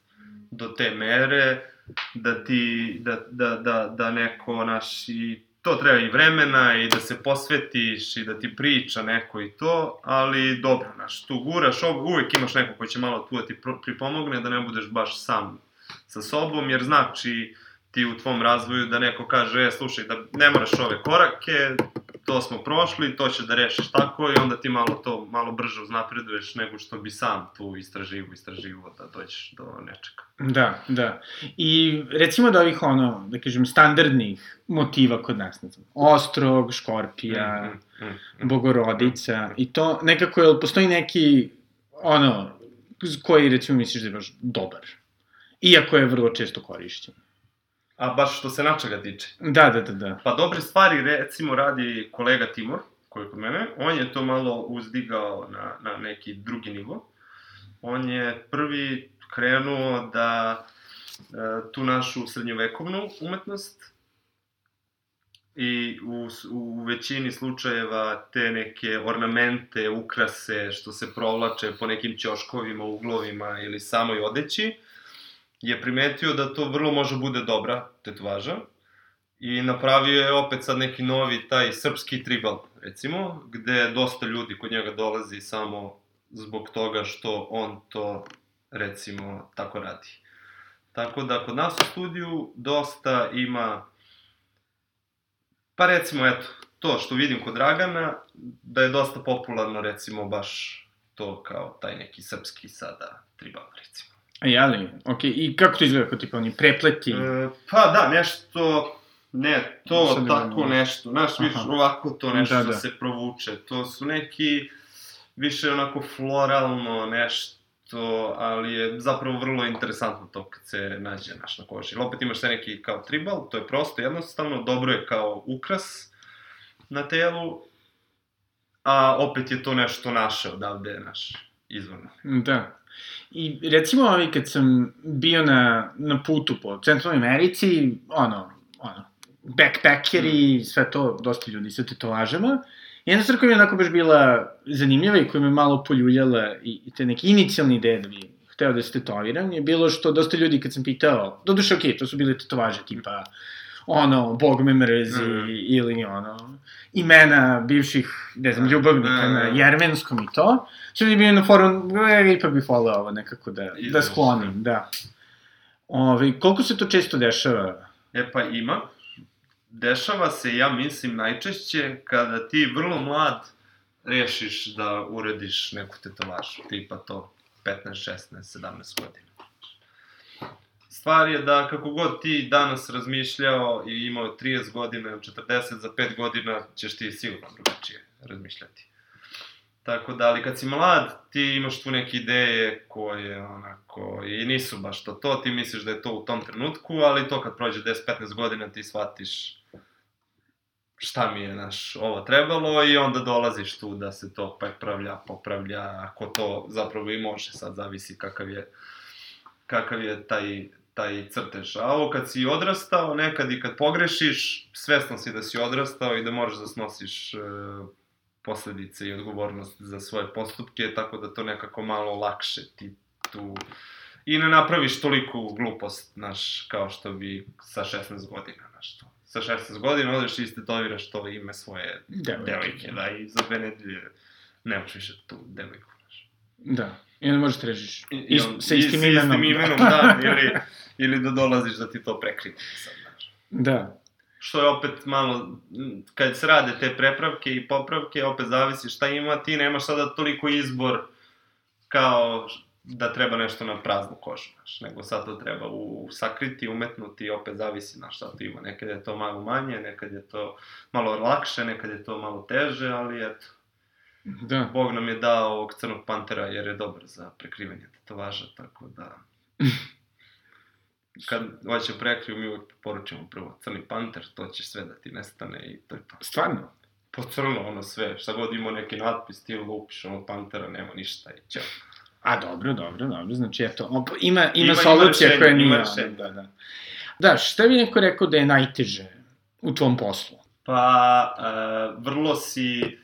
do te mere da ti, da, da, da, da neko naš i to treba i vremena i da se posvetiš i da ti priča neko i to, ali dobro, naš, tu guraš, uvek imaš neko koji će malo tu da ti pripomogne, da ne budeš baš sam sa sobom, jer znači ti u tvom razvoju da neko kaže, e, slušaj, da ne moraš ove korake, to smo prošli, to će da rešiš tako i onda ti malo to, malo brže uznapreduješ nego što bi sam tu istraživo, istraživo da dođeš do nečega. Da, da. I recimo da ovih, ono, da kažem, standardnih motiva kod nas, ne znam, ostrog, škorpija, mm, mm, mm, bogorodica, i to nekako, jel postoji neki, ono, koji recimo misliš da je baš dobar? Iako je vrlo često korišćen. A baš što se načega tiče. Da, da, da, da. Pa dobre stvari, recimo, radi kolega Timor, koji je kod mene. On je to malo uzdigao na, na neki drugi nivo. On je prvi krenuo da e, tu našu srednjovekovnu umetnost i u, u većini slučajeva te neke ornamente, ukrase što se provlače po nekim ćoškovima, uglovima ili samoj odeći, je primetio da to vrlo može bude dobra tetovaža i napravio je opet sad neki novi taj srpski tribal, recimo, gde dosta ljudi kod njega dolazi samo zbog toga što on to, recimo, tako radi. Tako da kod nas u studiju dosta ima, pa recimo, eto, to što vidim kod Dragana, da je dosta popularno, recimo, baš to kao taj neki srpski sada tribal, recimo. A jeli? Ok, i kako to izgleda, kao tipa oni prepleti? E, pa da, nešto, ne, to Sad tako imamo... nešto, znaš, više ovako to nešto da, da. se provuče, to su neki, više onako floralno nešto, ali je zapravo vrlo interesantno to kad se nađe naš na koži. opet imaš te neki kao tribal, to je prosto jednostavno, dobro je kao ukras na telu, a opet je to nešto naše odavde, naš, izvorno. Da. I recimo ovi kad sam bio na, na putu po centralnoj Americi, ono, ono, backpackeri, mm. sve to, dosta ljudi sa tetovažama, jedna stvar koja mi je onako baš bila zanimljiva i koja me malo poljuljala i, i te neke inicijalne ideje da bi hteo da se tetoviram, je bilo što dosta ljudi kad sam pitao, doduše okej, okay, to su bile tetovaže tipa, ono, Bog me mrzi, mm. ili ono, imena bivših, ne znam, ljubavnika mm. na jermenskom i to, što bi bio na forum, e, ipak bi voleo ovo nekako da, da sklonim, da. Ove, koliko se to često dešava? E pa ima. Dešava se, ja mislim, najčešće kada ti vrlo mlad rešiš da urediš neku tetovažu, tipa to 15, 16, 17 godina. Stvar je da kako god ti danas razmišljao i imao 30 godina, 40 za 5 godina, ćeš ti sigurno drugačije razmišljati. Tako da, ali kad si mlad, ti imaš tu neke ideje koje, onako, i nisu baš to to, ti misliš da je to u tom trenutku, ali to kad prođe 10-15 godina ti shvatiš šta mi je, naš, ovo trebalo i onda dolaziš tu da se to popravlja, popravlja, ako to zapravo i može, sad zavisi kakav je, kakav je taj, taj crtež. A ovo kad si odrastao, nekad i kad pogrešiš, svestan si da si odrastao i da moraš da snosiš e, posledice i odgovornost za svoje postupke, tako da to nekako malo lakše ti tu... I ne napraviš toliko glupost, naš, kao što bi sa 16 godina, naš, to. Sa 16 godina odeš i istetoviraš to ime svoje Devojke. devojke, da, i za dve nedelje nemaš više tu devojku, znaš. Da. I onda možeš trežiš. I, Ist, on- sa i istim imenom. istim imenom, da, ili, ili da dolaziš da ti to prekrije sad. Da. Što je opet malo, kad se rade te prepravke i popravke, opet zavisi šta ima, ti nemaš sada toliko izbor kao da treba nešto na praznu kožu, znaš, nego sad to treba u, sakriti, umetnuti, opet zavisi na šta to ima. Nekad je to malo manje, nekad je to malo lakše, nekad je to malo teže, ali eto, Da. Bog nam je dao ovog crnog pantera jer je dobar za prekrivanje tetovaža, tako da... Kad hoće prekriju, mi uvijek poručimo prvo crni panter, to će sve da ti nestane i to je to. Stvarno? Po crno ono sve, šta god ima neki natpis, ti lupiš ono pantera, nema ništa i ćao. A, dobro, dobro, dobro. Znači, eto, op, ima, ima, Ima- solucija koja ima nije... Da, da. Da, šta bi neko rekao da je najteže u tvom poslu? Pa, e, vrlo si,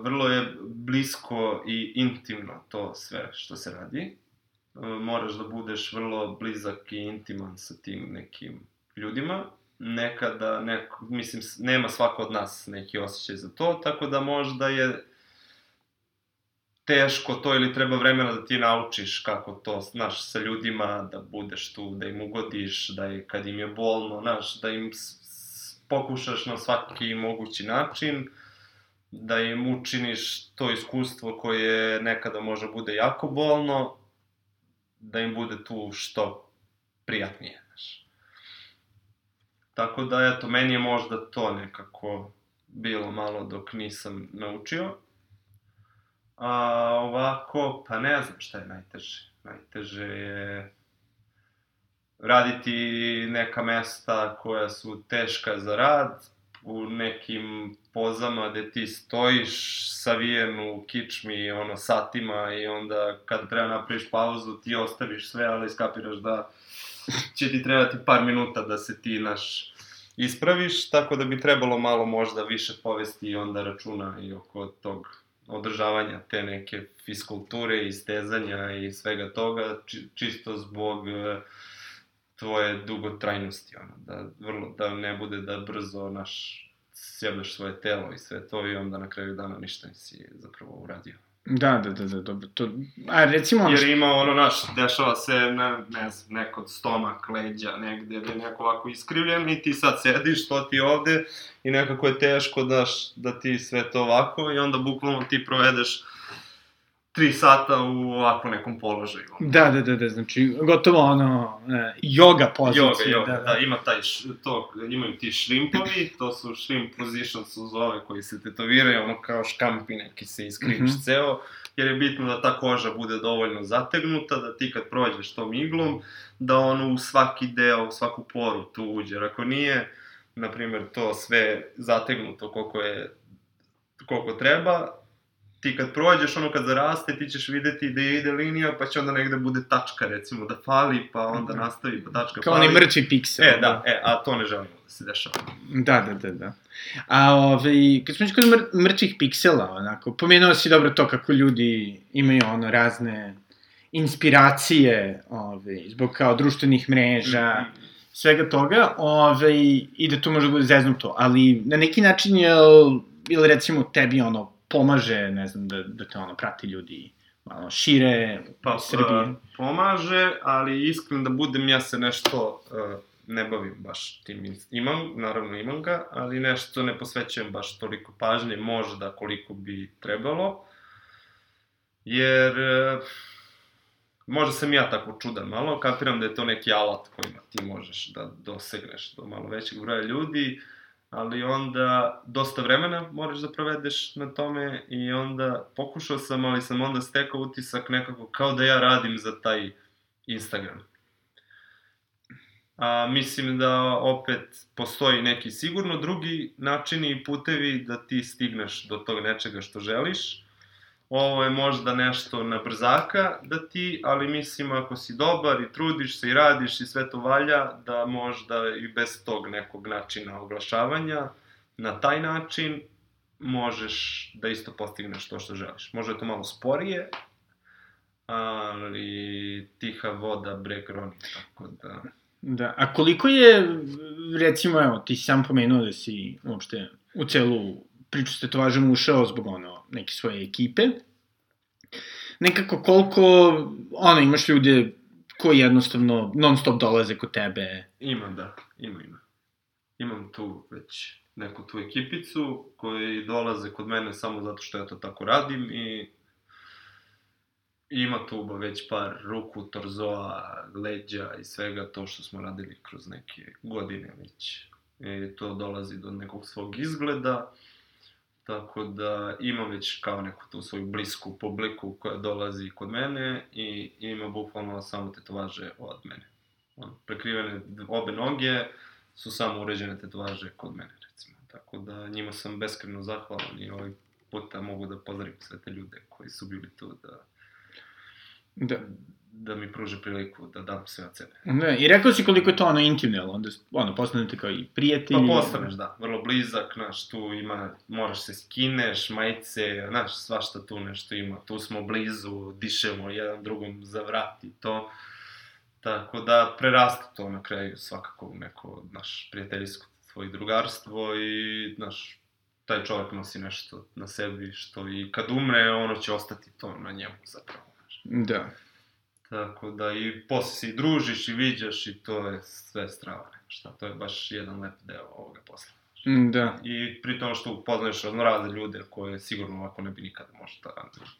vrlo je blisko i intimno to sve što se radi. E, moraš da budeš vrlo blizak i intiman sa tim nekim ljudima. Nekada, neko, mislim, nema svako od nas neki osjećaj za to, tako da možda je teško to ili treba vremena da ti naučiš kako to, znaš, sa ljudima, da budeš tu, da im ugodiš, da je, kad im je bolno, znaš, da im pokušaš na svaki mogući način, da im učiniš to iskustvo koje nekada može bude jako bolno, da im bude tu što prijatnije, znaš. Tako da, eto, meni je možda to nekako bilo malo dok nisam naučio. A ovako, pa ne znam šta je najteže. Najteže je raditi neka mesta koja su teška za rad, u nekim pozama gde ti stojiš savijen u kičmi ono satima i onda kad treba napraviš pauzu ti ostaviš sve ali skapiraš da će ti trebati par minuta da se ti naš ispraviš, tako da bi trebalo malo možda više povesti i onda računa i oko tog održavanja te neke fiskulture i stezanja i svega toga, či, čisto zbog e, tvoje dugotrajnosti, ono, da, vrlo, da ne bude da brzo naš sjebneš svoje telo i sve to i onda na kraju dana ništa nisi zapravo uradio. Da, da, da, da, dobro. To, a recimo Jer ima ono, naš, dešava se, ne, ne znam, neko stomak, leđa, negde gde je neko ovako iskrivljen i ti sad sediš, to ti ovde i nekako je teško daš, da ti sve to ovako i onda bukvalno ti provedeš tri sata u ovako nekom položaju. Da, da, da, da, znači, gotovo ono, e, yoga pozicija. Yoga, yoga, da, da, da, ima taj, š, to, imaju ti šrimpovi, to su shrimp positions su zove koji se tetoviraju, ono kao škampi neki se iskriviš mm -hmm. ceo, jer je bitno da ta koža bude dovoljno zategnuta, da ti kad prođeš tom iglom, da ono u svaki deo, u svaku poru tu uđe, jer ako nije, na primjer, to sve zategnuto koliko je, koliko treba, ti kad prođeš, ono kad zaraste, ti ćeš videti da ide linija, pa će onda negde bude tačka, recimo, da fali, pa onda nastavi, pa tačka Kao fali. oni mrtvi piksel. E, da, e, a to ne želimo da se dešava. Da, da, da, da. A ovaj, kad smo kod mr mrtvih piksela, onako, pomenuo si dobro to kako ljudi imaju ono razne inspiracije, ovaj, zbog kao društvenih mreža, svega toga, ovaj, i da to može da bude zeznuto, ali na neki način je, ili recimo tebi ono, pomaže, ne znam, da, da te ono, prati ljudi malo šire, Pa, Srbije. uh, pomaže, ali iskren da budem, ja se nešto uh, ne bavim baš tim. Imam, naravno imam ga, ali nešto ne posvećujem baš toliko pažnje, možda koliko bi trebalo. Jer, uh, Možda sam ja tako čudan malo, kapiram da je to neki alat kojima ti možeš da dosegneš do malo većeg broja ljudi, ali onda dosta vremena moraš da provedeš na tome i onda pokušao sam, ali sam onda stekao utisak nekako kao da ja radim za taj Instagram. A, mislim da opet postoji neki sigurno drugi načini i putevi da ti stigneš do tog nečega što želiš. Ovo je možda nešto na brzaka da ti, ali mislim ako si dobar i trudiš se i radiš i sve to valja, da možda i bez tog nekog načina oglašavanja, na taj način možeš da isto postigneš to što želiš. Možda je to malo sporije, ali tiha voda breg roni, tako da... Da, a koliko je, recimo, evo, ti sam pomenuo da si uopšte u celu priču s tetovažom ušao zbog ono, neke svoje ekipe. Nekako koliko, ono, imaš ljude koji jednostavno non stop dolaze kod tebe. Imam, da, ima, ima. Imam tu već neku tu ekipicu koji dolaze kod mene samo zato što ja to tako radim i ima tu već par ruku, torzoa, leđa i svega to što smo radili kroz neke godine već. I to dolazi do nekog svog izgleda, tako da imam već kao neku tu svoju blisku publiku koja dolazi kod mene i ima bukvalno samo tetovaže od mene. On, prekrivene obe noge su samo uređene tetovaže kod mene, recimo. Tako da njima sam beskreno zahvalan i ovaj puta mogu da pozdravim sve te ljude koji su bili tu da da, da mi pruže priliku da dam sve od sebe. Da, i rekao si koliko je to ono intimno, onda ono, postanete kao i prijatelji. Pa postaneš, da, vrlo blizak, znaš, tu ima, moraš se skineš, majice, znaš, svašta tu nešto ima, tu smo blizu, dišemo jedan drugom za vrat i to. Tako da prerasta to na kraju svakako u neko, naš, prijateljsko svoje drugarstvo i, znaš, taj čovjek nosi nešto na sebi što i kad umre, ono će ostati to na njemu zapravo. Da. Tako da i posle se i družiš i viđaš i to je sve strava. Šta, to je baš jedan lep deo ovoga posla. Mm, da. I pri tom što upoznaješ raznorazne ljude koje sigurno ovako ne bi nikada možda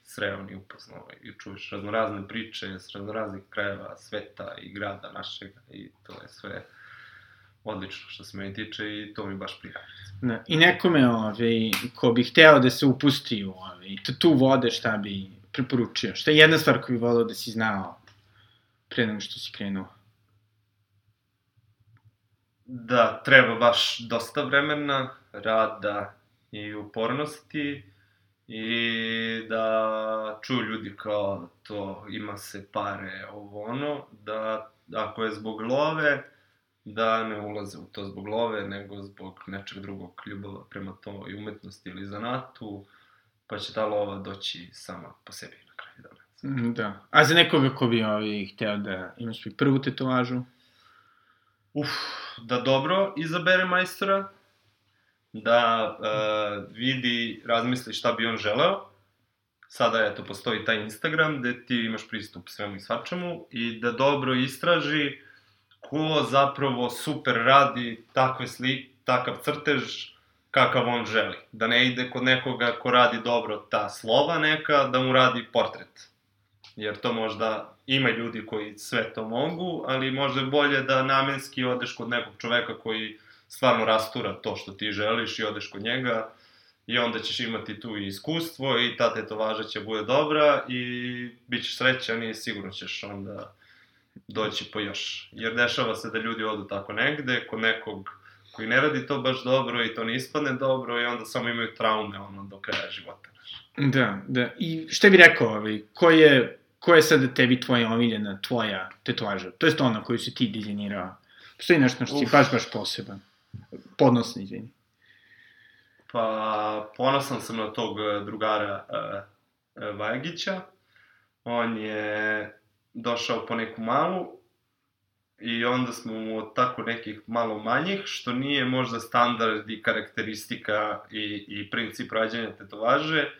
sreo ni upoznao i čuješ raznorazne priče s raznoraznih krajeva sveta i grada našeg i to je sve odlično što se meni tiče i to mi baš prija. Da. I nekome ove, ko bi hteo da se upusti u ove, tu vode šta bi preporučio? Šta je jedna stvar koju bi volao da si znao pre nego što si krenuo? Da, treba baš dosta vremena, rada i upornosti i da čuju ljudi kao to ima se pare ovo ono, da ako je zbog love, da ne ulaze u to zbog love, nego zbog nečeg drugog ljubava prema to i umetnosti ili zanatu, pa će ta lova doći sama po sebi na kraju dana. Mm, da. A za nekoga ko bi ovaj, hteo da ima svoju prvu tetovažu? Uf, da dobro izabere majstora, da uh, vidi, razmisli šta bi on želeo. Sada, eto, postoji taj Instagram gde ti imaš pristup svemu i svačemu i da dobro istraži ko zapravo super radi takve slike, takav crtež, kakav on želi. Da ne ide kod nekoga ko radi dobro ta slova neka, da mu radi portret. Jer to možda ima ljudi koji sve to mogu, ali možda je bolje da namenski odeš kod nekog čoveka koji stvarno rastura to što ti želiš i odeš kod njega i onda ćeš imati tu i iskustvo i ta tetovaža će bude dobra i bit ćeš srećan i sigurno ćeš onda doći po još. Jer dešava se da ljudi odu tako negde, kod nekog koji ne radi to baš dobro i to ne ispadne dobro i onda samo imaju traume ono do kraja života. Da, da. I šta bi rekao, ovaj, ko je, ko je sada tebi tvoja omiljena, tvoja tetovaža? To je ona koju si ti dizajnirao. Postoji nešto što si baš, baš poseban. Podnosno, izvini. Pa, ponosan sam na tog eh, drugara uh, uh, Vajagića. On je došao po neku malu i onda smo mu tako nekih malo manjih, što nije možda standard i karakteristika i, i princip rađanja tetovaže,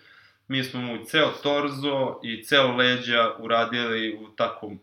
mi smo mu ceo torzo i ceo leđa uradili u takom,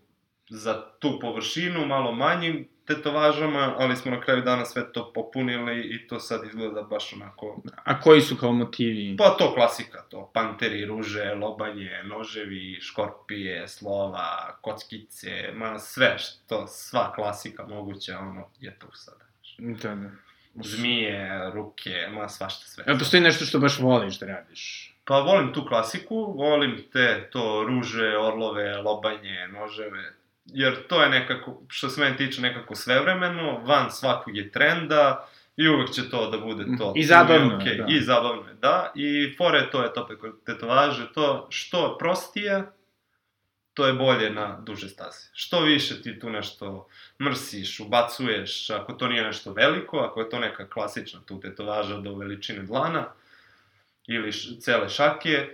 za tu površinu, malo manjim tetovažama, ali smo na kraju dana sve to popunili i to sad izgleda baš onako... A koji su kao motivi? Pa to klasika, to panteri, ruže, lobanje, noževi, škorpije, slova, kockice, ma sve što, sva klasika moguća, ono, je tu sada. Da, da. Zmije, ruke, ma svašta sve. Jel postoji nešto što baš voliš da radiš? Pa volim tu klasiku, volim te to ruže, orlove, lobanje, noževe, jer to je nekako, što se meni tiče, nekako svevremeno, van svakog je trenda, i uvek će to da bude to. I zabavno okay. da. I zabavno je, da. I fore to je to preko tetovaže, to što je prostije, to je bolje na duže staze. Što više ti tu nešto mrsiš, ubacuješ, ako to nije nešto veliko, ako je to neka klasična tu tetovaža do veličine dlana, ili š, cele šake,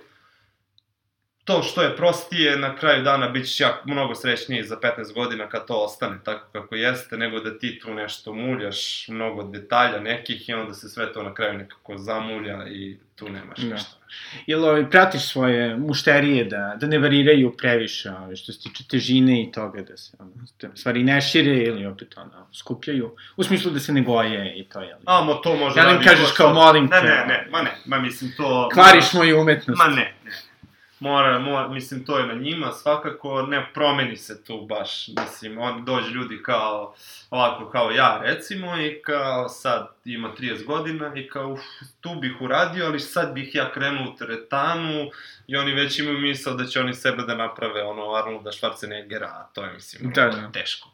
to što je prostije, na kraju dana bit ćeš jako mnogo srećniji za 15 godina kad to ostane tako kako jeste, nego da ti tu nešto muljaš, mnogo detalja nekih i onda se sve to na kraju nekako zamulja i tu nemaš Da. ništa. Jel ovaj, pratiš svoje mušterije da, da ne variraju previše, ovaj, što se tiče težine i toga, da se ono, te stvari ne šire ili opet ono, skupljaju, u smislu da se ne goje i to, jel? A, mo to može Ja nam radi kažeš kao, molim Ne, te. ne, ne, ma ne, ma mislim to... Kvariš moju umetnost. Ma ne, ne. Mora, mora, mislim, to je na njima, svakako ne promeni se tu baš, mislim, on dođe ljudi kao, ovako kao ja, recimo, i kao sad ima 30 godina i kao, uf, tu bih uradio, ali sad bih ja krenuo u teretanu i oni već imaju misao da će oni sebe da naprave, ono, Arnolda Schwarzeneggera, a to je, mislim, Da, da. teško.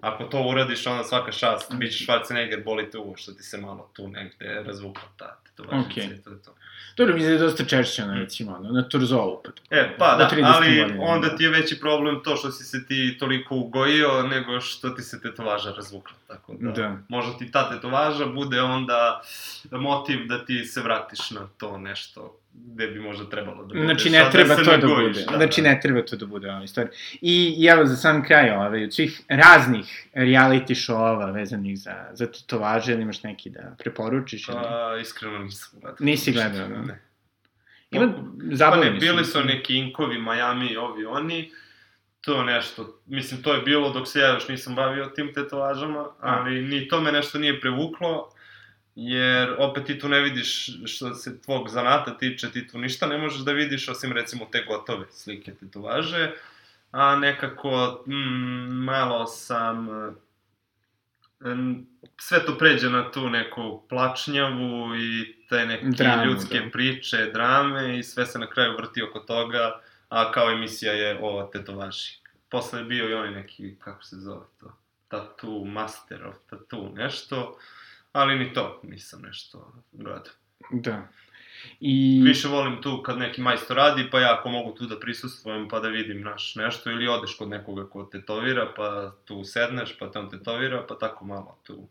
Ako to uradiš, onda svaka čast, bit će Schwarzenegger, boli te uvo, što ti se malo tu negde razvukla ta tetovažica Okej. i to je to. Dobro, mislim da je dosta češće, ono, recimo, ono, na Torzovu. Pa, E, pa da, 30 ali godina, onda da. ti je veći problem to što si se ti toliko ugojio nego što ti se tetovaža razvukla, tako da, Da. možda ti ta tetovaža bude onda motiv da ti se vratiš na to nešto gde bi možda trebalo da budeš, Znači, a ne treba se to da bude. Znači, ne treba to da bude ova stvar. I, i evo, za sam kraj, ovaj, od svih raznih reality show-ova vezanih za, za tetovaže, ili imaš neki da preporučiš? ili? Pa, iskreno nisam gledao. Nisi gledao, da? Ne. Ima Pa zabavni ne, bili su neki inkovi, Miami, ovi, oni, to nešto, mislim, to je bilo dok se ja još nisam bavio tim tetovažama, ali ni to me nešto nije prevuklo, jer opet ti tu ne vidiš što se tvog zanata tiče, ti tu ništa ne možeš da vidiš osim recimo te gotove slike tetovaže, a nekako mm, malo sam sve to pređe na tu neku plačnjavu i te neke Dramu, ljudske da. priče, drame i sve se na kraju vrti oko toga, a kao emisija je o tetovaži. Posle je bio i onaj neki, kako se zove to, Tattoo Master of Tattoo, nešto, ali ni to nisam nešto gledao. Da. I... Više volim tu kad neki majstor radi, pa ja ako mogu tu da prisustvujem pa da vidim naš nešto, ili odeš kod nekoga ko tetovira, pa tu sedneš, pa te on tetovira, pa tako malo tu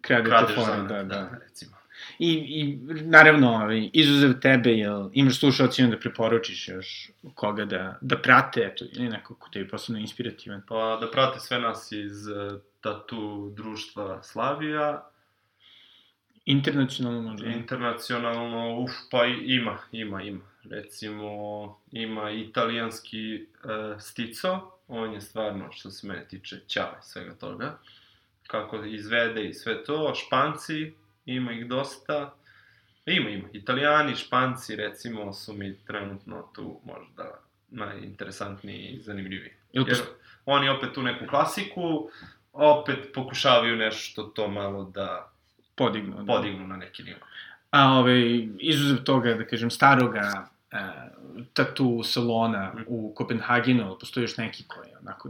Kradete kradeš fore, zanat, da, da. recimo. I, I, naravno, ovaj, izuzev tebe, jel, imaš slušalcima da preporučiš još koga da, da prate, eto, ili neko ko tebi posebno inspirativan. Pa da prate sve nas iz tatu društva Slavija, Internacionalno možda? internacionalno, uf, pa ima, ima, ima. Recimo, ima italijanski uh, Stico, on je stvarno, što se mene tiče, ćale svega toga. Kako izvede i sve to, Španci, ima ih dosta. Ima, ima. Italijani, Španci, recimo, su mi trenutno tu možda najinteresantniji i zanimljiviji. Jer oni opet tu neku klasiku, opet pokušavaju nešto to malo da Podignu. Da. podignu na neki nivo. A ovaj, izuzev toga, da kažem, staroga e, tatu salona Mhm. u Kopenhagenu, ali postoji još neki koji je onako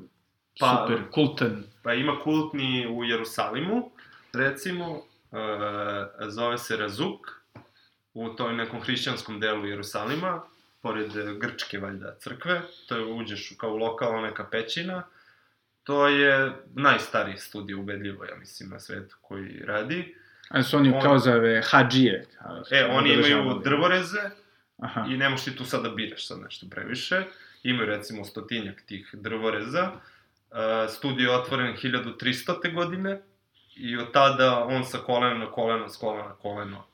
Pa- super kultan. Pa ima kultni u Jerusalimu, recimo, e, zove se Razuk, u toj nekom hrišćanskom delu Jerusalima, pored grčke, valjda, crkve, to je, uđeš u- kao u lokalna neka pećina, to je najstariji studij ubedljivo, ja mislim, na svetu koji radi. A su oni On- kao zove hađije. E, oni imaju drvoreze, Aha. i ne možeš ti tu sad da biraš sad nešto previše. Imaju recimo stotinjak tih drvoreza. Uh, studio je otvoren 1300. godine i od tada on sa kolena na koleno, s kolena na koleno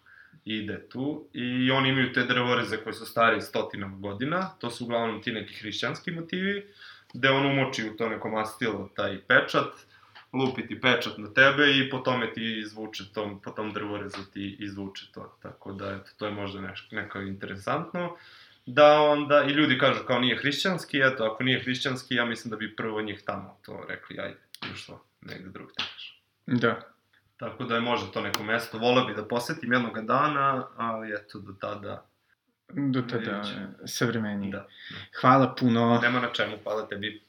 ide tu. I oni imaju te drvoreze koje su stari stotinama godina. To su uglavnom ti neki hrišćanski motivi, gde on umoči u to neko mastilo taj pečat, lupiti pečat na tebe i po tome ti izvuče tom, po tom drvorezu ti izvuče to. Tako da, eto, to je možda nešto, neko interesantno. Da onda, i ljudi kažu kao nije hrišćanski, eto, ako nije hrišćanski, ja mislim da bi prvo njih tamo to rekli, ajde, ušlo, negde drugde. Da. Tako da je možda to neko mesto, voleo bi da posetim jednoga dana, ali eto, do tada... Do tada ćemo. savremeniji. Da. Hvala puno. Nema na čemu, hvala tebi.